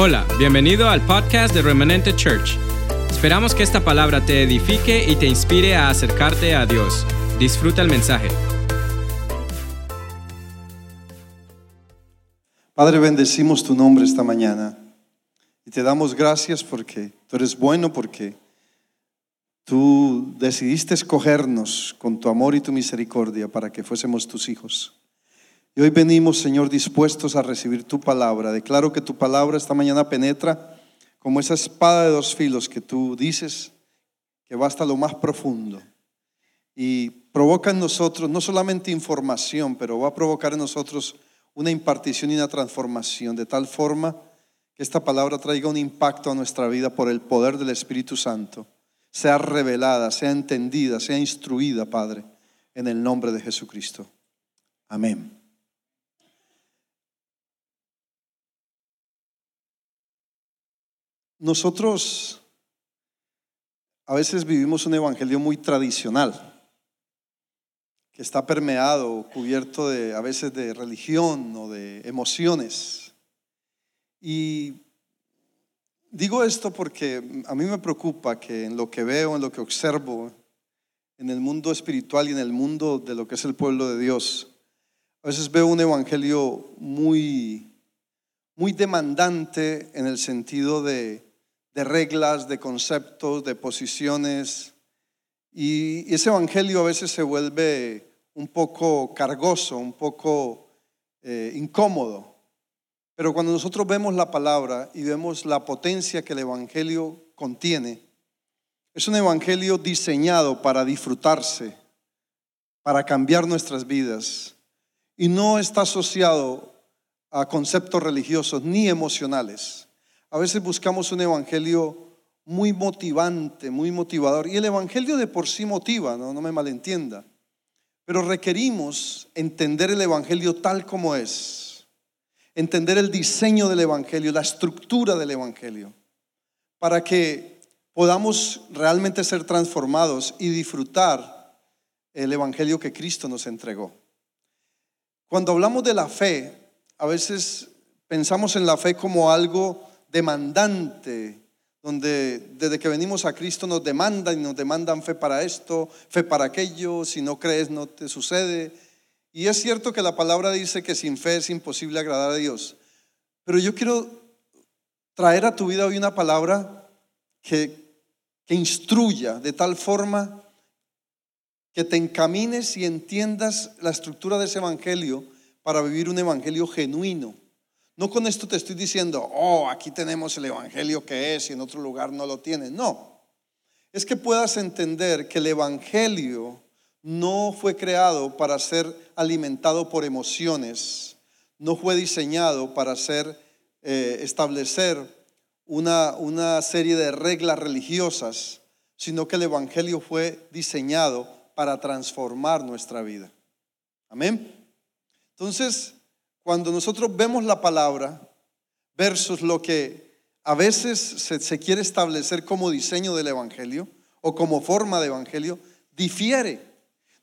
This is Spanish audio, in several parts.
Hola, bienvenido al podcast de Remanente Church. Esperamos que esta palabra te edifique y te inspire a acercarte a Dios. Disfruta el mensaje. Padre, bendecimos tu nombre esta mañana y te damos gracias porque tú eres bueno, porque tú decidiste escogernos con tu amor y tu misericordia para que fuésemos tus hijos. Y hoy venimos, Señor, dispuestos a recibir tu palabra. Declaro que tu palabra esta mañana penetra como esa espada de dos filos que tú dices que va hasta lo más profundo. Y provoca en nosotros no solamente información, pero va a provocar en nosotros una impartición y una transformación, de tal forma que esta palabra traiga un impacto a nuestra vida por el poder del Espíritu Santo, sea revelada, sea entendida, sea instruida, Padre, en el nombre de Jesucristo. Amén. Nosotros a veces vivimos un evangelio muy tradicional, que está permeado, cubierto de a veces de religión o de emociones. Y digo esto porque a mí me preocupa que en lo que veo, en lo que observo, en el mundo espiritual y en el mundo de lo que es el pueblo de Dios, a veces veo un evangelio muy muy demandante en el sentido de de reglas, de conceptos, de posiciones. Y ese evangelio a veces se vuelve un poco cargoso, un poco eh, incómodo. Pero cuando nosotros vemos la palabra y vemos la potencia que el evangelio contiene, es un evangelio diseñado para disfrutarse, para cambiar nuestras vidas. Y no está asociado a conceptos religiosos ni emocionales. A veces buscamos un evangelio muy motivante, muy motivador. Y el evangelio de por sí motiva, no, me malentienda. Pero requerimos entender el evangelio tal como es. Entender el diseño del evangelio, la estructura del evangelio. Para que podamos realmente ser transformados y disfrutar el evangelio que Cristo nos entregó. Cuando hablamos de la fe, a veces pensamos en la fe como algo demandante, donde desde que venimos a Cristo nos demandan y nos demandan fe para esto, fe para aquello, si no crees no te sucede. Y es cierto que la palabra dice que sin fe es imposible agradar a Dios, pero yo quiero traer a tu vida hoy una palabra que, que instruya de tal forma que te encamines y entiendas la estructura de ese evangelio para vivir un evangelio genuino no con esto te estoy diciendo, oh, aquí tenemos el Evangelio que es y en otro lugar no lo tienes. No. Es que puedas entender que el Evangelio no fue creado para ser alimentado por emociones, no fue diseñado para ser, eh, establecer una, una serie de reglas religiosas, sino que el Evangelio fue diseñado para transformar nuestra vida. Amén. Entonces, cuando nosotros vemos la palabra versus lo que a veces se, quiere establecer como diseño del Evangelio o como forma de Evangelio, difiere.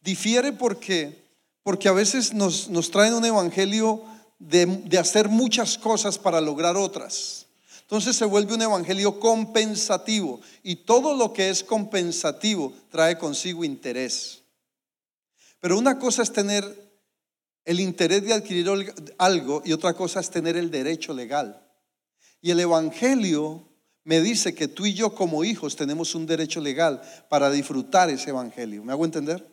Difiere porque, porque a veces nos, nos traen un Evangelio de, de hacer muchas cosas para lograr otras. Entonces se vuelve un evangelio compensativo y todo lo que es compensativo trae consigo interés. Pero una cosa es tener el interés de adquirir algo y otra cosa es tener el derecho legal. Y el Evangelio me dice que tú y yo como hijos tenemos un derecho legal para disfrutar ese Evangelio. ¿Me hago entender?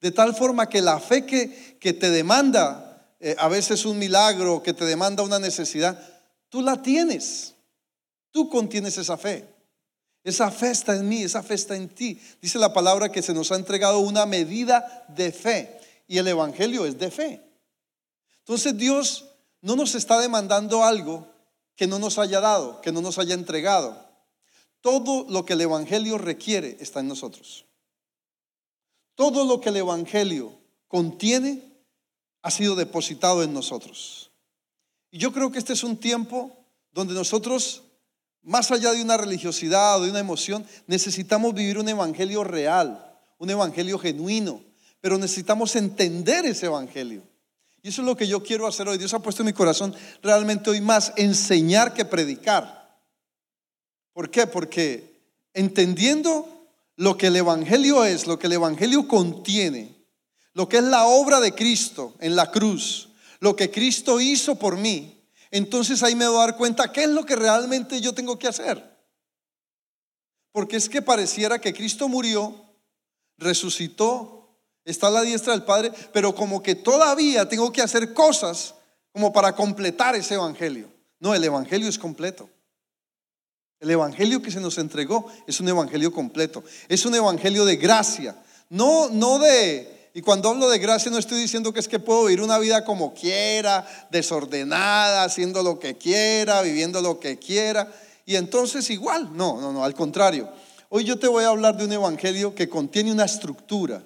De tal forma que la fe que, que te demanda eh, a veces un milagro, que te demanda una necesidad, tú la tienes. Tú contienes esa fe. Esa fe está en mí, esa fe está en ti. Dice la palabra que se nos ha entregado una medida de fe y el Evangelio es de fe. Entonces Dios no nos está demandando algo que no nos haya dado, que no nos haya entregado. Todo lo que el Evangelio requiere está en nosotros. Todo lo que el Evangelio contiene ha sido depositado en nosotros. Y yo creo que este es un tiempo donde nosotros, más allá de una religiosidad o de una emoción, necesitamos vivir un Evangelio real, un Evangelio genuino, pero necesitamos entender ese Evangelio. Y eso es lo que yo quiero hacer hoy. Dios ha puesto en mi corazón realmente hoy más enseñar que predicar. ¿Por qué? Porque entendiendo lo que el Evangelio es, lo que el Evangelio contiene, lo que es la obra de Cristo en la cruz, lo que Cristo hizo por mí, entonces ahí me voy a dar cuenta qué es lo que realmente yo tengo que hacer. Porque es que pareciera que Cristo murió, resucitó, está a la diestra del Padre, pero como que todavía tengo que hacer cosas como para completar ese Evangelio. No, el Evangelio es completo. El Evangelio que se nos entregó es un Evangelio completo. Es un Evangelio de gracia. No, no de... Y cuando hablo de gracia no estoy diciendo que es que puedo vivir una vida como quiera, desordenada, haciendo lo que quiera, viviendo lo que quiera. Y entonces igual, no, no, no, al contrario. Hoy yo te voy a hablar de un Evangelio que contiene una estructura,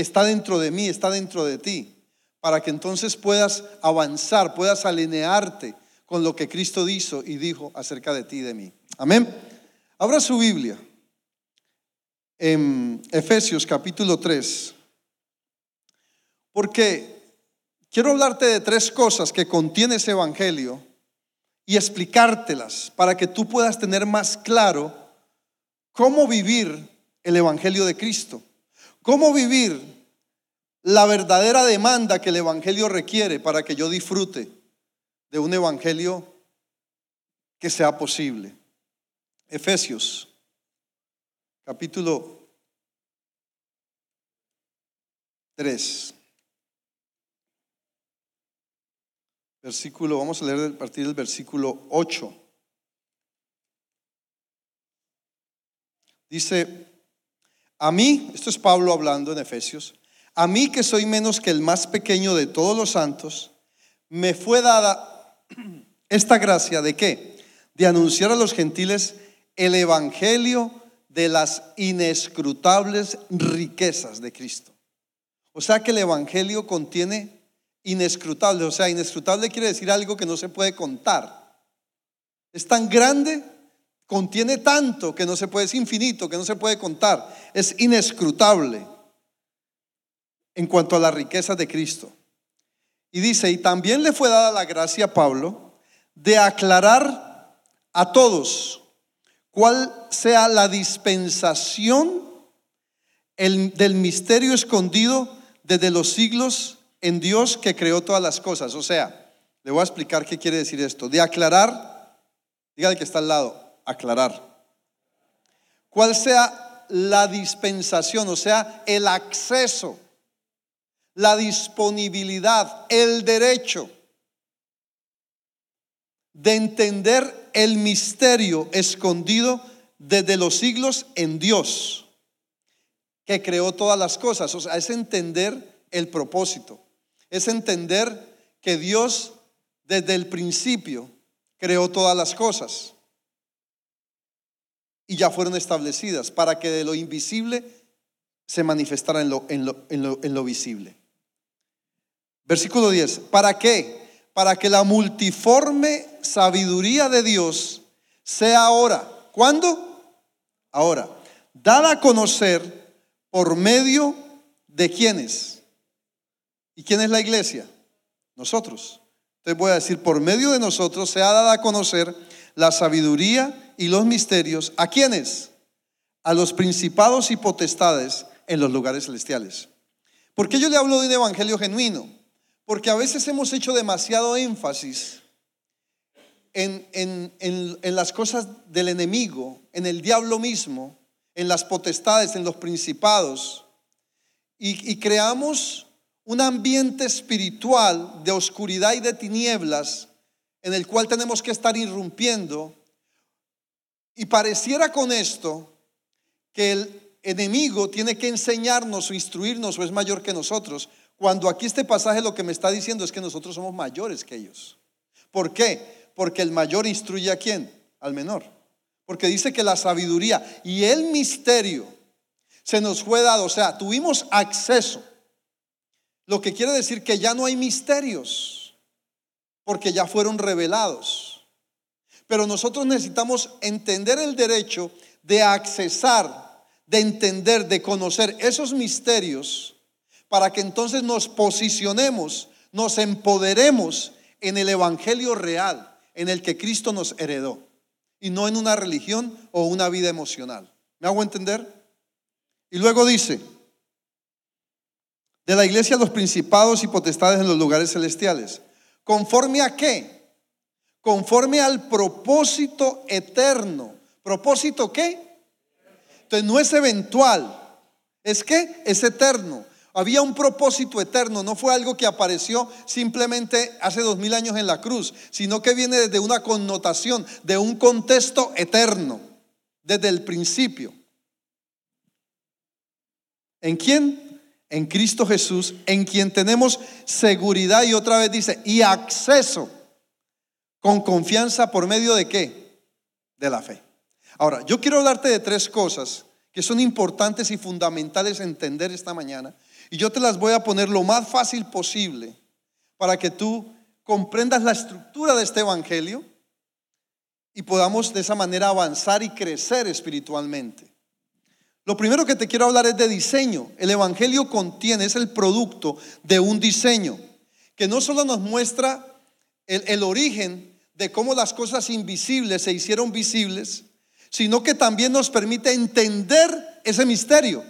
está dentro de mí, está dentro de ti, para que entonces puedas avanzar, puedas alinearte con lo que Cristo hizo y dijo acerca de ti y de mí. Amén. Abra su Biblia en Efesios capítulo 3. Porque quiero hablarte de tres cosas que contiene ese Evangelio y explicártelas para que tú puedas tener más claro cómo vivir el Evangelio de Cristo. Cómo vivir la verdadera demanda que el Evangelio requiere para que yo disfrute de un Evangelio que sea posible. Efesios, capítulo 3. Versículo, vamos a leer a partir del versículo 8. Dice, a mí, esto es Pablo hablando en Efesios, a mí que soy menos que el más pequeño de todos los santos, me fue dada esta gracia de qué? De anunciar a los gentiles el Evangelio de las inescrutables riquezas de Cristo. O sea que el Evangelio contiene inescrutable, o sea, inescrutable quiere decir algo que no se puede contar. Es tan grande, contiene tanto que no se puede, es infinito, que no se puede contar. Es inescrutable en cuanto a las riquezas de Cristo. Y dice, y también le fue dada la gracia a Pablo de aclarar a todos cuál sea la dispensación del misterio escondido desde los siglos en Dios que creó todas las cosas. O sea, le voy a explicar qué quiere decir esto. De aclarar, dígale que está al lado, aclarar. ¿Cuál sea la dispensación? O sea, el acceso, la disponibilidad, el derecho de entender el misterio escondido desde los siglos en Dios, que creó todas las cosas. O sea, es entender el propósito, es entender que Dios desde el principio creó todas las cosas y ya fueron establecidas para que de lo invisible se manifestara en lo, en lo, en lo, en lo visible. Versículo 10, ¿para qué? para que la multiforme sabiduría de Dios sea ahora. ¿Cuándo? Ahora. Dada a conocer por medio de quiénes. ¿Y quién es la iglesia? Nosotros. Entonces voy a decir, por medio de nosotros se ha dado a conocer la sabiduría y los misterios. ¿A quiénes? A los principados y potestades en los lugares celestiales. ¿Por qué yo le hablo de un evangelio genuino? Porque a veces hemos hecho demasiado énfasis en, en, las cosas del enemigo, en el diablo mismo, en las potestades, en los principados, y, y creamos un ambiente espiritual de oscuridad y de tinieblas en el cual tenemos que estar irrumpiendo. Y pareciera con esto que el enemigo tiene que enseñarnos o instruirnos o es mayor que nosotros, cuando aquí este pasaje lo que me está diciendo es que nosotros somos mayores que ellos. ¿Por qué? Porque el mayor instruye a quién? Al menor. Porque dice que la sabiduría y el misterio se nos fue dado, o sea, tuvimos acceso. Lo que quiere decir que ya no hay misterios, porque ya fueron revelados. Pero nosotros necesitamos entender el derecho de accesar, de entender, de conocer esos misterios para que entonces nos posicionemos nos empoderemos en el Evangelio real, en el que Cristo nos heredó, y no en una religión o una vida emocional. ¿Me hago entender? Y luego dice, de la iglesia los principados y potestades en los lugares celestiales. ¿Conforme a qué? Conforme al propósito eterno. ¿Propósito qué? Entonces no es eventual, es que es eterno. Había un propósito eterno, no fue algo que apareció simplemente hace dos mil años en la cruz, sino que viene desde una connotación, de un contexto eterno, desde el principio. ¿En quién? En Cristo Jesús, en quien tenemos seguridad y otra vez dice, y acceso con confianza por medio de qué? De la fe. Ahora, yo quiero hablarte de tres cosas que son importantes y fundamentales entender esta mañana. Y yo te las voy a poner lo más fácil posible para que tú comprendas la estructura de este Evangelio y podamos de esa manera avanzar y crecer espiritualmente. Lo primero que te quiero hablar es de diseño. El Evangelio contiene, es el producto de un diseño que no solo nos muestra el, el origen de cómo las cosas invisibles se hicieron visibles, sino que también nos permite entender ese misterio.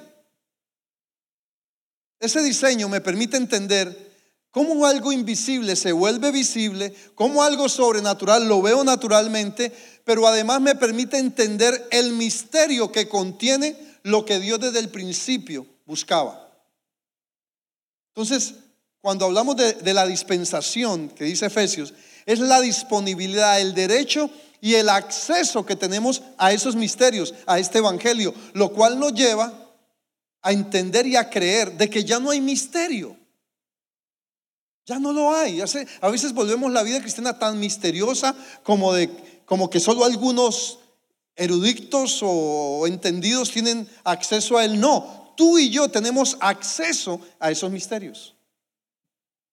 Ese diseño me permite entender cómo algo invisible se vuelve visible, cómo algo sobrenatural lo veo naturalmente, pero además me permite entender el misterio que contiene lo que Dios desde el principio buscaba. Entonces, cuando hablamos de, de la dispensación que dice Efesios, es la disponibilidad, el derecho y el acceso que tenemos a esos misterios, a este Evangelio, lo cual nos lleva a entender y a creer de que ya no hay misterio. Ya no lo hay. A veces volvemos la vida cristiana tan misteriosa como, de, como que solo algunos eruditos o entendidos tienen acceso a él. No, tú y yo tenemos acceso a esos misterios.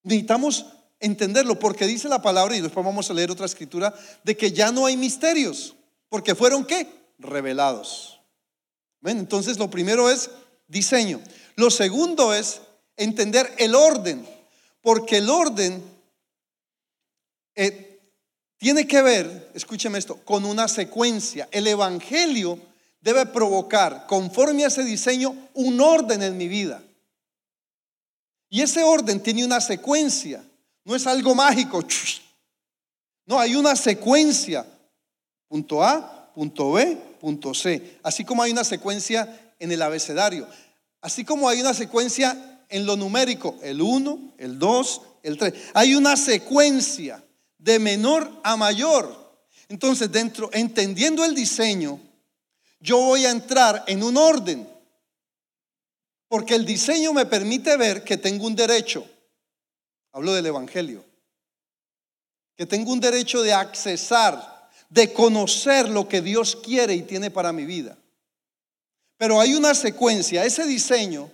Necesitamos entenderlo, porque dice la palabra, y después vamos a leer otra escritura, de que ya no hay misterios, porque fueron qué? Revelados. Entonces lo primero es diseño. Lo segundo es entender el orden, porque el orden eh, tiene que ver, escúcheme esto, con una secuencia. El Evangelio debe provocar, conforme a ese diseño, un orden en mi vida. Y ese orden tiene una secuencia. No es algo mágico. No, hay una secuencia. Punto A, punto B, punto C. Así como hay una secuencia en el abecedario. Así como hay una secuencia en lo numérico. El 1, el 2, el 3. Hay una secuencia de menor a mayor. Entonces, dentro, entendiendo el diseño, yo voy a entrar en un orden. Porque el diseño me permite ver que tengo un derecho. Hablo del Evangelio. Que tengo un derecho de accesar, de conocer lo que Dios quiere y tiene para mi vida. Pero hay una secuencia, ese diseño,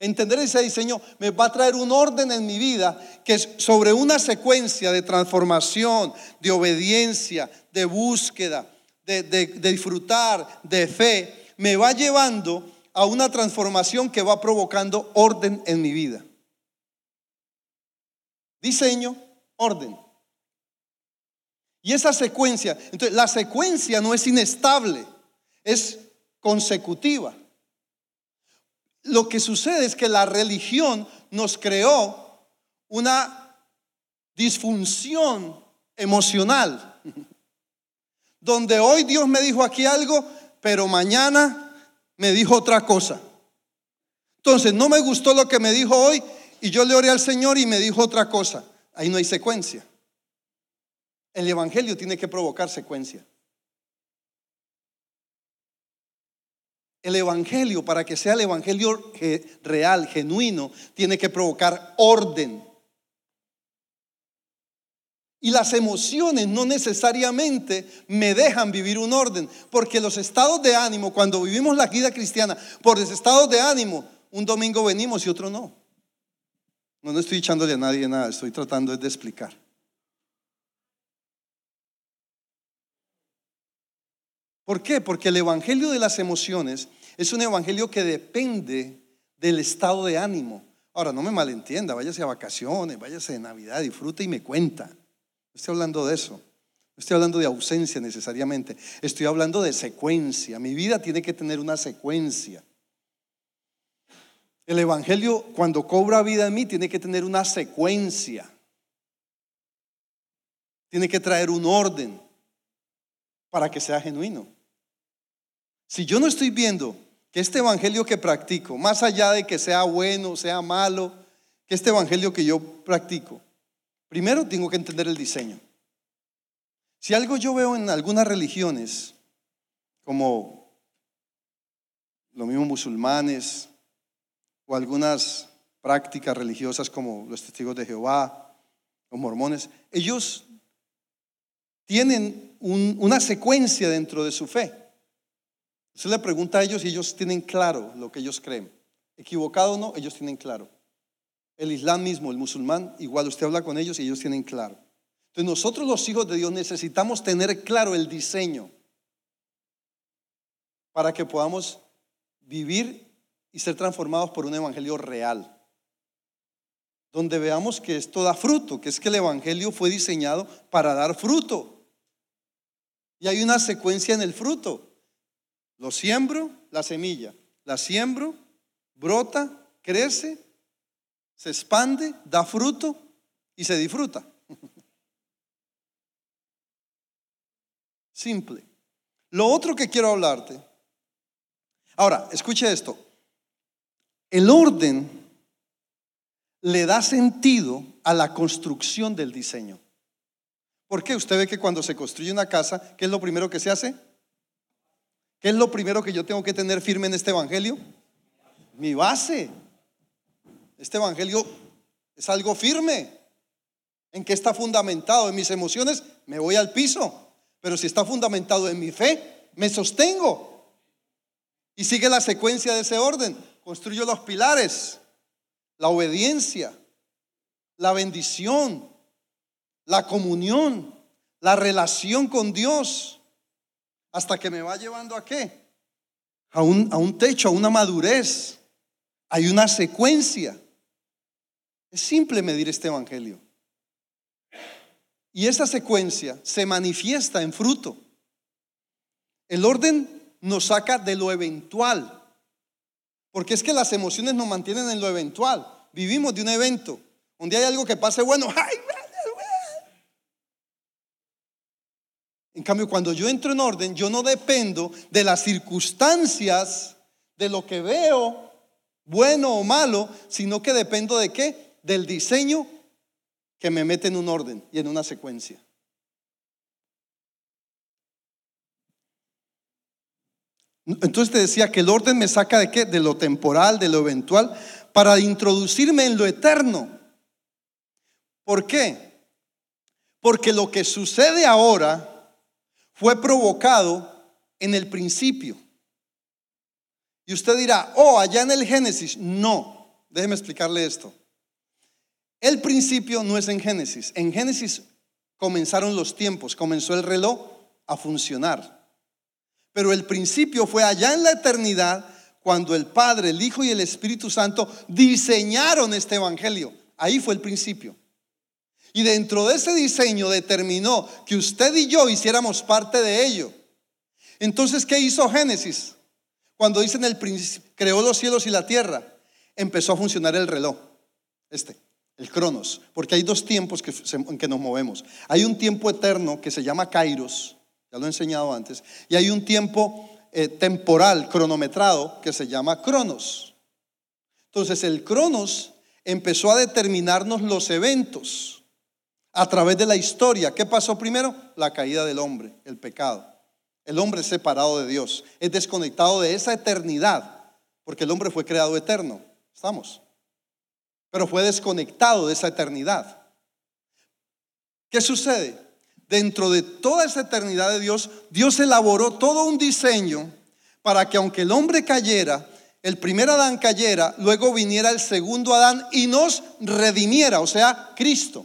entender ese diseño me va a traer un orden en mi vida que es sobre una secuencia de transformación, de obediencia, de búsqueda, de, de disfrutar, de fe, me va llevando a una transformación que va provocando orden en mi vida. Diseño, orden. Y esa secuencia, entonces la secuencia no es inestable, es consecutiva. Lo que sucede es que la religión nos creó una disfunción emocional, donde hoy Dios me dijo aquí algo, pero mañana me dijo otra cosa. Entonces no me gustó lo que me dijo hoy y yo le oré al Señor y me dijo otra cosa. Ahí no hay secuencia. El Evangelio tiene que provocar secuencia. El Evangelio, para que sea el Evangelio real, genuino, tiene que provocar orden. Y las emociones no necesariamente me dejan vivir un orden, porque los estados de ánimo, cuando vivimos la vida cristiana, por los estados de ánimo, un domingo venimos y otro no. No, no estoy echándole a nadie nada, estoy tratando de explicar. ¿Por qué? Porque el Evangelio de las emociones es un Evangelio que depende del estado de ánimo. Ahora, no me malentienda, váyase a vacaciones, váyase de Navidad, disfrute y me cuenta. No estoy hablando de eso. No estoy hablando de ausencia necesariamente. Estoy hablando de secuencia. Mi vida tiene que tener una secuencia. El Evangelio, cuando cobra vida en mí, tiene que tener una secuencia. Tiene que traer un orden para que sea genuino. Si yo no estoy viendo que este evangelio que practico, más allá de que sea bueno, sea malo, que este evangelio que yo practico, primero tengo que entender el diseño. Si algo yo veo en algunas religiones, como los mismos musulmanes o algunas prácticas religiosas como los testigos de Jehová, los mormones, ellos tienen una secuencia dentro de su fe. Usted le pregunta a ellos y ellos tienen claro lo que ellos creen. Equivocado o no, ellos tienen claro. El Islam mismo, el musulmán, igual usted habla con ellos y ellos tienen claro. Entonces nosotros los hijos de Dios necesitamos tener claro el diseño para que podamos vivir y ser transformados por un evangelio real. Donde veamos que esto da fruto, que es que el evangelio fue diseñado para dar fruto. Y hay una secuencia en el fruto. Lo siembro, la semilla. La siembro, brota, crece, se expande, da fruto y se disfruta. Simple. Lo otro que quiero hablarte. Ahora, escuche esto. El orden le da sentido a la construcción del diseño. ¿Por qué? Usted ve que cuando se construye una casa, ¿qué es lo primero que se hace? ¿Qué es lo primero que yo tengo que tener firme en este evangelio? Mi base. Este evangelio es algo firme. ¿En qué está fundamentado? En mis emociones me voy al piso. Pero si está fundamentado en mi fe, me sostengo. Y sigue la secuencia de ese orden. Construyo los pilares. La obediencia, la bendición, la comunión, la relación con Dios hasta que me va llevando a qué? A un, a un techo, a una madurez. Hay una secuencia. Es simple medir este evangelio. Y esa secuencia se manifiesta en fruto. El orden nos saca de lo eventual. Porque es que las emociones nos mantienen en lo eventual. Vivimos de un evento. Un día hay algo que pase bueno. ¡Ay, En cambio, cuando yo entro en orden, yo no dependo de las circunstancias, de lo que veo, bueno o malo, sino que dependo de qué? Del diseño que me mete en un orden y en una secuencia. Entonces te decía que el orden me saca de qué? De lo temporal, de lo eventual, para introducirme en lo eterno. ¿Por qué? Porque lo que sucede ahora fue provocado en el principio. Y usted dirá, oh, allá en el Génesis. No, déjeme explicarle esto. El principio no es en Génesis. En Génesis comenzaron los tiempos, comenzó el reloj a funcionar. Pero el principio fue allá en la eternidad cuando el Padre, el Hijo y el Espíritu Santo diseñaron este Evangelio. Ahí fue el principio. Y dentro de ese diseño determinó que usted y yo hiciéramos parte de ello. Entonces, ¿qué hizo Génesis? Cuando dicen el creó los cielos y la tierra, empezó a funcionar el reloj, este, el cronos, porque hay dos tiempos que, en que nos movemos. Hay un tiempo eterno que se llama kairos, ya lo he enseñado antes, y hay un tiempo eh, temporal, cronometrado, que se llama cronos. Entonces, el cronos empezó a determinarnos los eventos a través de la historia. ¿Qué pasó primero? La caída del hombre, el pecado. El hombre es separado de Dios, es desconectado de esa eternidad, porque el hombre fue creado eterno. ¿Estamos? Pero fue desconectado de esa eternidad. ¿Qué sucede? Dentro de toda esa eternidad de Dios, Dios elaboró todo un diseño para que aunque el hombre cayera, el primer Adán cayera, luego viniera el segundo Adán y nos redimiera, o sea, Cristo.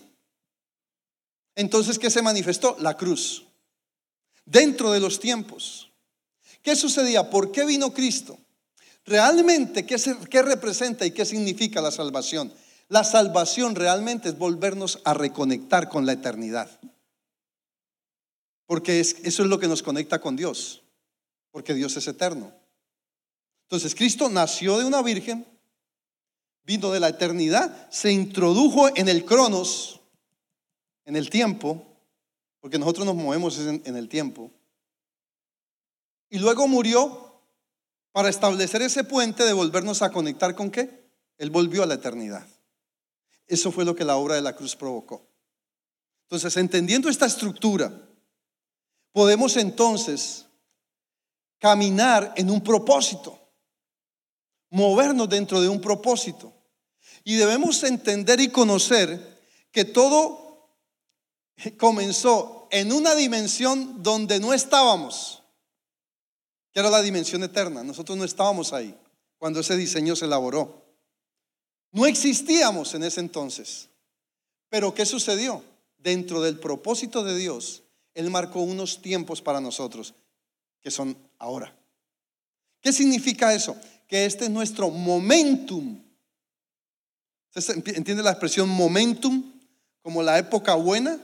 Entonces, ¿qué se manifestó? La cruz. Dentro de los tiempos. ¿Qué sucedía? ¿Por qué vino Cristo? Realmente, ¿qué, ¿qué representa y qué significa la salvación? La salvación realmente es volvernos a reconectar con la eternidad. Porque eso es lo que nos conecta con Dios, porque Dios es eterno. Entonces, Cristo nació de una virgen, vino de la eternidad, se introdujo en el cronos, en el tiempo, porque nosotros nos movemos en, en el tiempo, y luego murió para establecer ese puente de volvernos a conectar con qué? Él volvió a la eternidad. Eso fue lo que la obra de la cruz provocó. Entonces, entendiendo esta estructura, podemos entonces caminar en un propósito, movernos dentro de un propósito. Y debemos entender y conocer que todo comenzó en una dimensión donde no estábamos, que era la dimensión eterna. Nosotros no estábamos ahí cuando ese diseño se elaboró. No existíamos en ese entonces. Pero ¿qué sucedió? Dentro del propósito de Dios, Él marcó unos tiempos para nosotros, que son ahora. ¿Qué significa eso? Que este es nuestro momentum. entiende la expresión momentum como la época buena?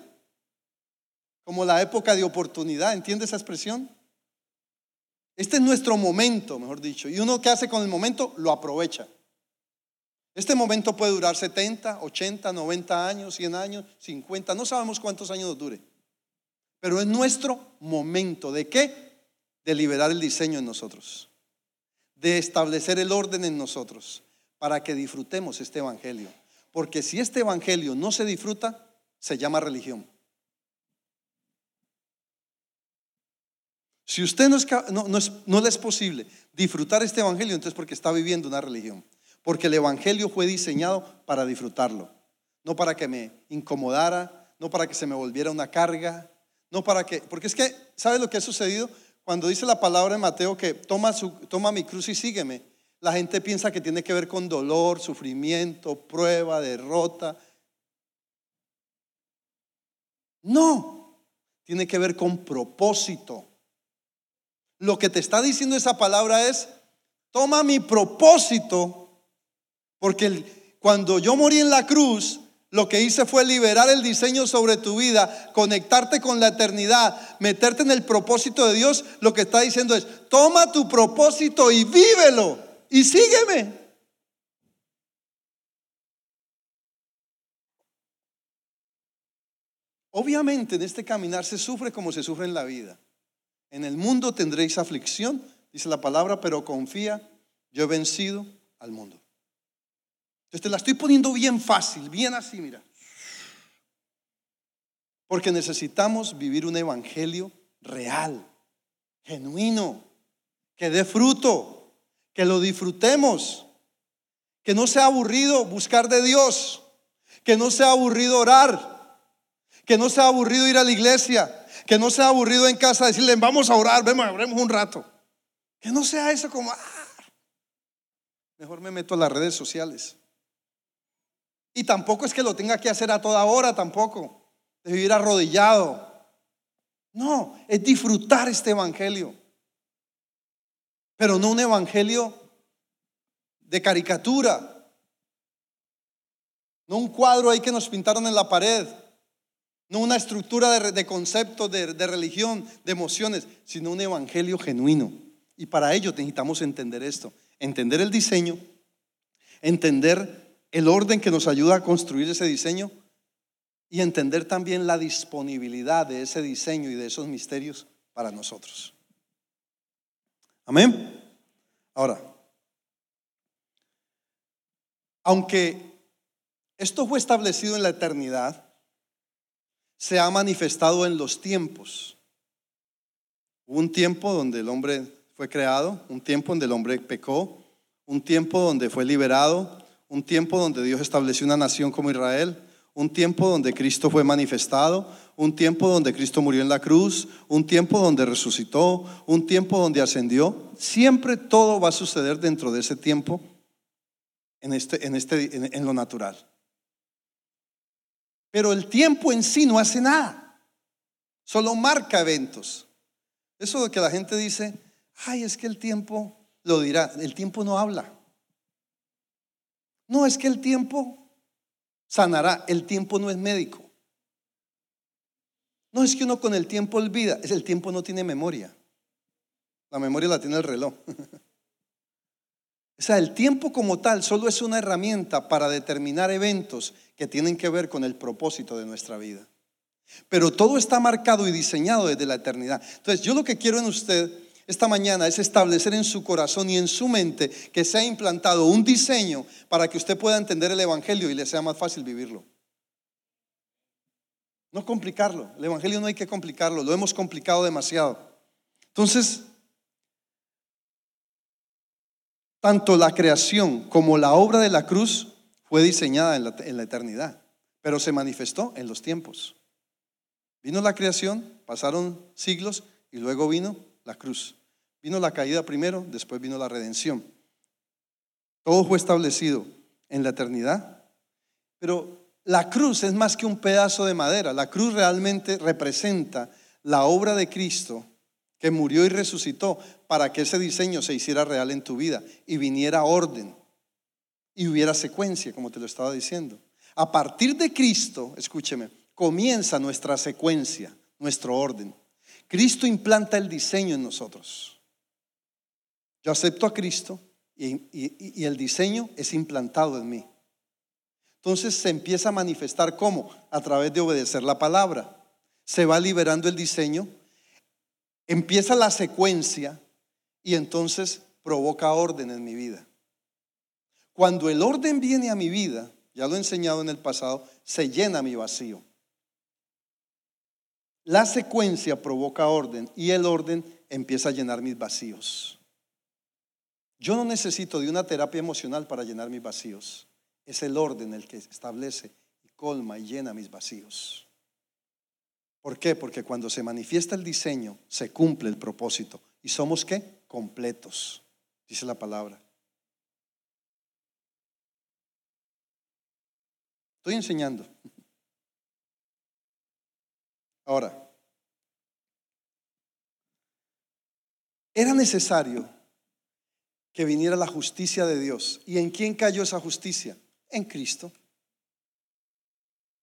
Como la época de oportunidad. ¿Entiende esa expresión? Este es nuestro momento, mejor dicho. Y uno que hace con el momento lo aprovecha. Este momento puede durar 70, 80, 90 años, 100 años, 50, no sabemos cuántos años dure. Pero es nuestro momento. ¿De qué? De liberar el diseño en nosotros. De establecer el orden en nosotros. Para que disfrutemos este Evangelio. Porque si este Evangelio no se disfruta, se llama religión. Si usted no, es, no, no, es, no le es posible disfrutar este Evangelio, entonces porque está viviendo una religión. Porque el Evangelio fue diseñado para disfrutarlo, no para que me incomodara, no para que se me volviera una carga, no para que, porque es que, ¿sabe lo que ha sucedido? Cuando dice la palabra en Mateo que toma, su, toma mi cruz y sígueme, la gente piensa que tiene que ver con dolor, sufrimiento, prueba, derrota. No, tiene que ver con propósito. Lo que te está diciendo esa palabra es, toma mi propósito porque cuando yo morí en la cruz, lo que hice fue liberar el diseño sobre tu vida, conectarte con la eternidad, meterte en el propósito de Dios. Lo que está diciendo es, toma tu propósito y vívelo y sígueme. Obviamente en este caminar se sufre como se sufre en la vida. En el mundo tendréis aflicción, dice la palabra, pero confía, yo he vencido al mundo. Entonces te la estoy poniendo bien fácil, bien así, mira. Porque necesitamos vivir un evangelio real, genuino, que dé fruto, que lo disfrutemos, que no sea aburrido buscar de Dios, que no sea aburrido orar, que no sea aburrido ir a la iglesia, que no sea aburrido en casa decirle, vamos a orar, vemos, oremos un rato. Que no sea eso como, ah, mejor me meto a las redes sociales. Y tampoco es que lo tenga que hacer a toda hora, tampoco, de vivir arrodillado. No, es disfrutar este evangelio. Pero no un evangelio de caricatura. No un cuadro ahí que nos pintaron en la pared. No una estructura de, conceptos, de, de religión, de emociones, sino un evangelio genuino. Y para ello necesitamos entender esto. Entender el diseño, entender el orden que nos ayuda a construir ese diseño y entender también la disponibilidad de ese diseño y de esos misterios para nosotros. Amén. Ahora, aunque esto fue establecido en la eternidad, se ha manifestado en los tiempos. Hubo un tiempo donde el hombre fue creado, un tiempo donde el hombre pecó, un tiempo donde fue liberado, un tiempo donde Dios estableció una nación como Israel, un tiempo donde Cristo fue manifestado, un tiempo donde Cristo murió en la cruz, un tiempo donde resucitó, un tiempo donde ascendió. Siempre todo va a suceder dentro de ese tiempo en, este, en, este, en, en lo natural. Pero el tiempo en sí no hace nada, solo marca eventos. Eso de que la gente dice, ay, es que el tiempo lo dirá. El tiempo no habla. No es que el tiempo sanará, el tiempo no es médico. No es que uno con el tiempo olvida, es el tiempo no tiene memoria. La memoria la tiene el reloj. O sea, el tiempo como tal solo es una herramienta para determinar eventos que tienen que ver con el propósito de nuestra vida. Pero todo está marcado y diseñado desde la eternidad. Entonces, yo lo que quiero en usted esta mañana es establecer en su corazón y en su mente que se ha implantado un diseño para que usted pueda entender el Evangelio y le sea más fácil vivirlo. No complicarlo. El Evangelio no hay que complicarlo. Lo hemos complicado demasiado. Entonces, tanto la creación como la obra de la cruz fue diseñada en la, eternidad, pero se manifestó en los tiempos. Vino la creación, pasaron siglos y luego vino la cruz. Vino la caída primero, después vino la redención. Todo fue establecido en la eternidad, pero la cruz es más que un pedazo de madera. La cruz realmente representa la obra de Cristo que murió y resucitó para que ese diseño se hiciera real en tu vida y viniera orden y hubiera secuencia, como te lo estaba diciendo. A partir de Cristo, escúcheme, comienza nuestra secuencia, nuestro orden. Cristo implanta el diseño en nosotros. Yo acepto a Cristo y, el diseño es implantado en mí. Entonces se empieza a manifestar cómo? A través de obedecer la palabra. Se va liberando el diseño, empieza la secuencia y entonces provoca orden en mi vida. Cuando el orden viene a mi vida, ya lo he enseñado en el pasado, se llena mi vacío. La secuencia provoca orden y el orden empieza a llenar mis vacíos. Yo no necesito de una terapia emocional para llenar mis vacíos. Es el orden el que establece y colma y llena mis vacíos. ¿Por qué? Porque cuando se manifiesta el diseño, se cumple el propósito. ¿Y somos qué? Completos, dice la palabra. Estoy enseñando. Ahora, era necesario que viniera la justicia de Dios. ¿Y en quién cayó esa justicia? En Cristo.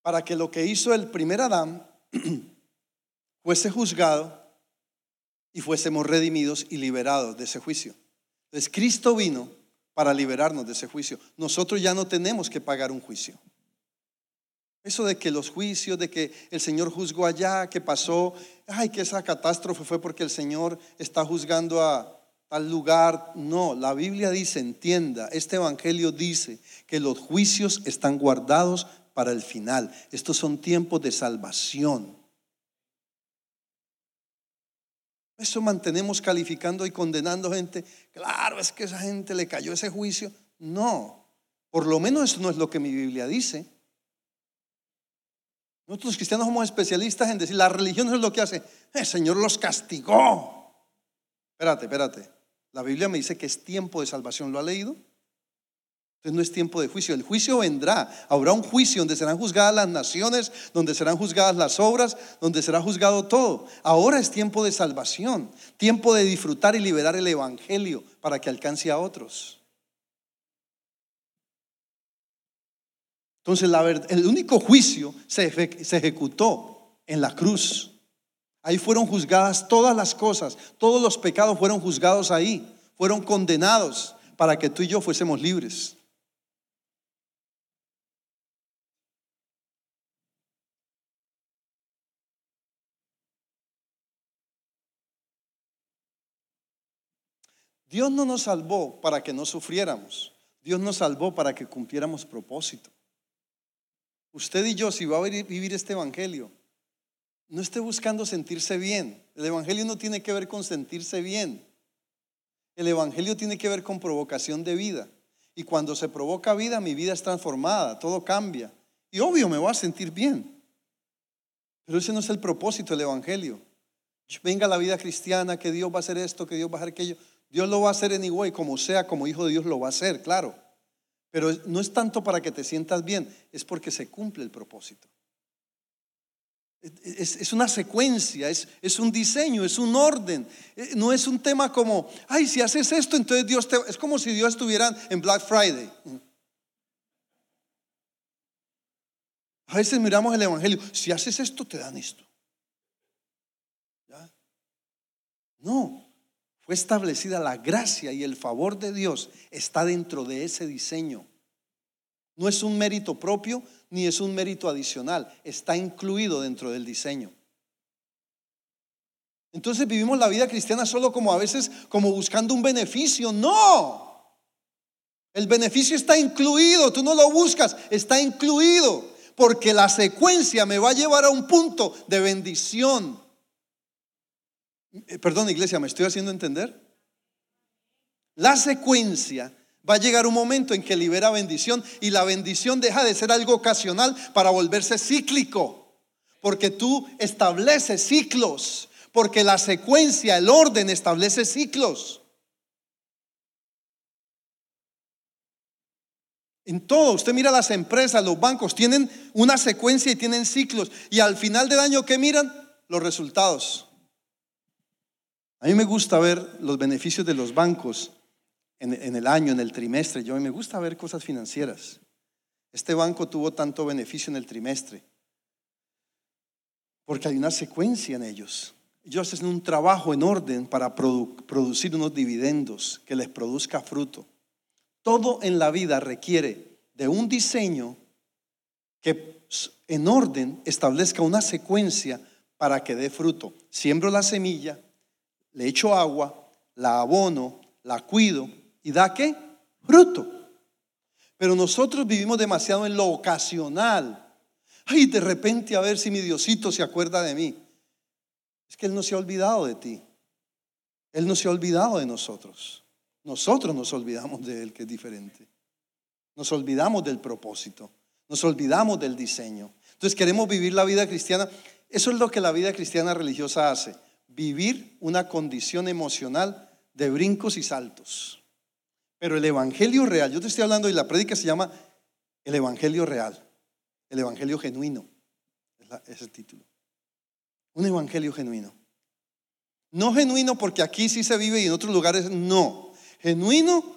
Para que lo que hizo el primer Adán fuese juzgado y fuésemos redimidos y liberados de ese juicio. Entonces Cristo vino para liberarnos de ese juicio. Nosotros ya no tenemos que pagar un juicio. Eso de que los juicios, de que el Señor juzgó allá, que pasó, ay, que esa catástrofe fue porque el Señor está juzgando a tal lugar. No, la Biblia dice, entienda, este Evangelio dice que los juicios están guardados para el final. Estos son tiempos de salvación. Eso mantenemos calificando y condenando gente. Claro, es que esa gente le cayó ese juicio. No, por lo menos eso no es lo que mi Biblia dice. Nosotros cristianos somos especialistas en decir, la religión es lo que hace. El Señor los castigó. Espérate, espérate. La Biblia me dice que es tiempo de salvación. ¿Lo ha leído? Entonces no es tiempo de juicio. El juicio vendrá. Habrá un juicio donde serán juzgadas las naciones, donde serán juzgadas las obras, donde será juzgado todo. Ahora es tiempo de salvación. Tiempo de disfrutar y liberar el Evangelio para que alcance a otros. Entonces, el único juicio se, se ejecutó en la cruz. Ahí fueron juzgadas todas las cosas, todos los pecados fueron juzgados ahí, fueron condenados para que tú y yo fuésemos libres. Dios no nos salvó para que no sufriéramos. Dios nos salvó para que cumpliéramos propósito. Usted y yo, si va a vivir este Evangelio, no esté buscando sentirse bien. El Evangelio no tiene que ver con sentirse bien. El Evangelio tiene que ver con provocación de vida. Y cuando se provoca vida, mi vida es transformada, todo cambia. Y obvio, me voy a sentir bien. Pero ese no es el propósito del Evangelio. Venga la vida cristiana, que Dios va a hacer esto, que Dios va a hacer aquello. Dios lo va a hacer en igual, como sea, como hijo de Dios lo va a hacer, claro. Pero no es tanto para que te sientas bien, es porque se cumple el propósito. Es, una secuencia, es, un diseño, es un orden. Eh, no es un tema como, ay, si haces esto, entonces Dios te... Es como si Dios estuviera en Black Friday. A veces miramos el Evangelio, si haces esto, te dan esto. No, fue establecida la gracia y el favor de Dios está dentro de ese diseño. No es un mérito propio ni es un mérito adicional, está incluido dentro del diseño. Entonces vivimos la vida cristiana solo como a veces como buscando un beneficio. No. El beneficio está incluido, tú no lo buscas, está incluido, porque la secuencia me va a llevar a un punto de bendición. Eh, perdón, iglesia, ¿me estoy haciendo entender? La secuencia va a llegar un momento en que libera bendición y la bendición deja de ser algo ocasional para volverse cíclico, porque tú estableces ciclos, porque la secuencia, el orden establece ciclos. En todo, usted mira las empresas, los bancos, tienen una secuencia y tienen ciclos. Y al final del año, ¿qué miran? Los resultados. A mí me gusta ver los beneficios de los bancos en, el año, en el trimestre. Yo me gusta ver cosas financieras. Este banco tuvo tanto beneficio en el trimestre porque hay una secuencia en ellos. Ellos hacen un trabajo en orden para producir unos dividendos que les produzca fruto. Todo en la vida requiere de un diseño que en orden establezca una secuencia para que dé fruto. Siembro la semilla, le echo agua, la abono, la cuido y da qué? Fruto. Pero nosotros vivimos demasiado en lo ocasional. Ay, de repente a ver si mi Diosito se acuerda de mí. Es que Él no se ha olvidado de ti. Él no se ha olvidado de nosotros. Nosotros nos olvidamos de Él, que es diferente. Nos olvidamos del propósito. Nos olvidamos del diseño. Entonces queremos vivir la vida cristiana. Eso es lo que la vida cristiana religiosa hace vivir una condición emocional de brincos y saltos. Pero el Evangelio real, yo te estoy hablando y la prédica se llama el Evangelio real, el Evangelio genuino, es el título. Un Evangelio genuino. No genuino porque aquí sí se vive y en otros lugares no. Genuino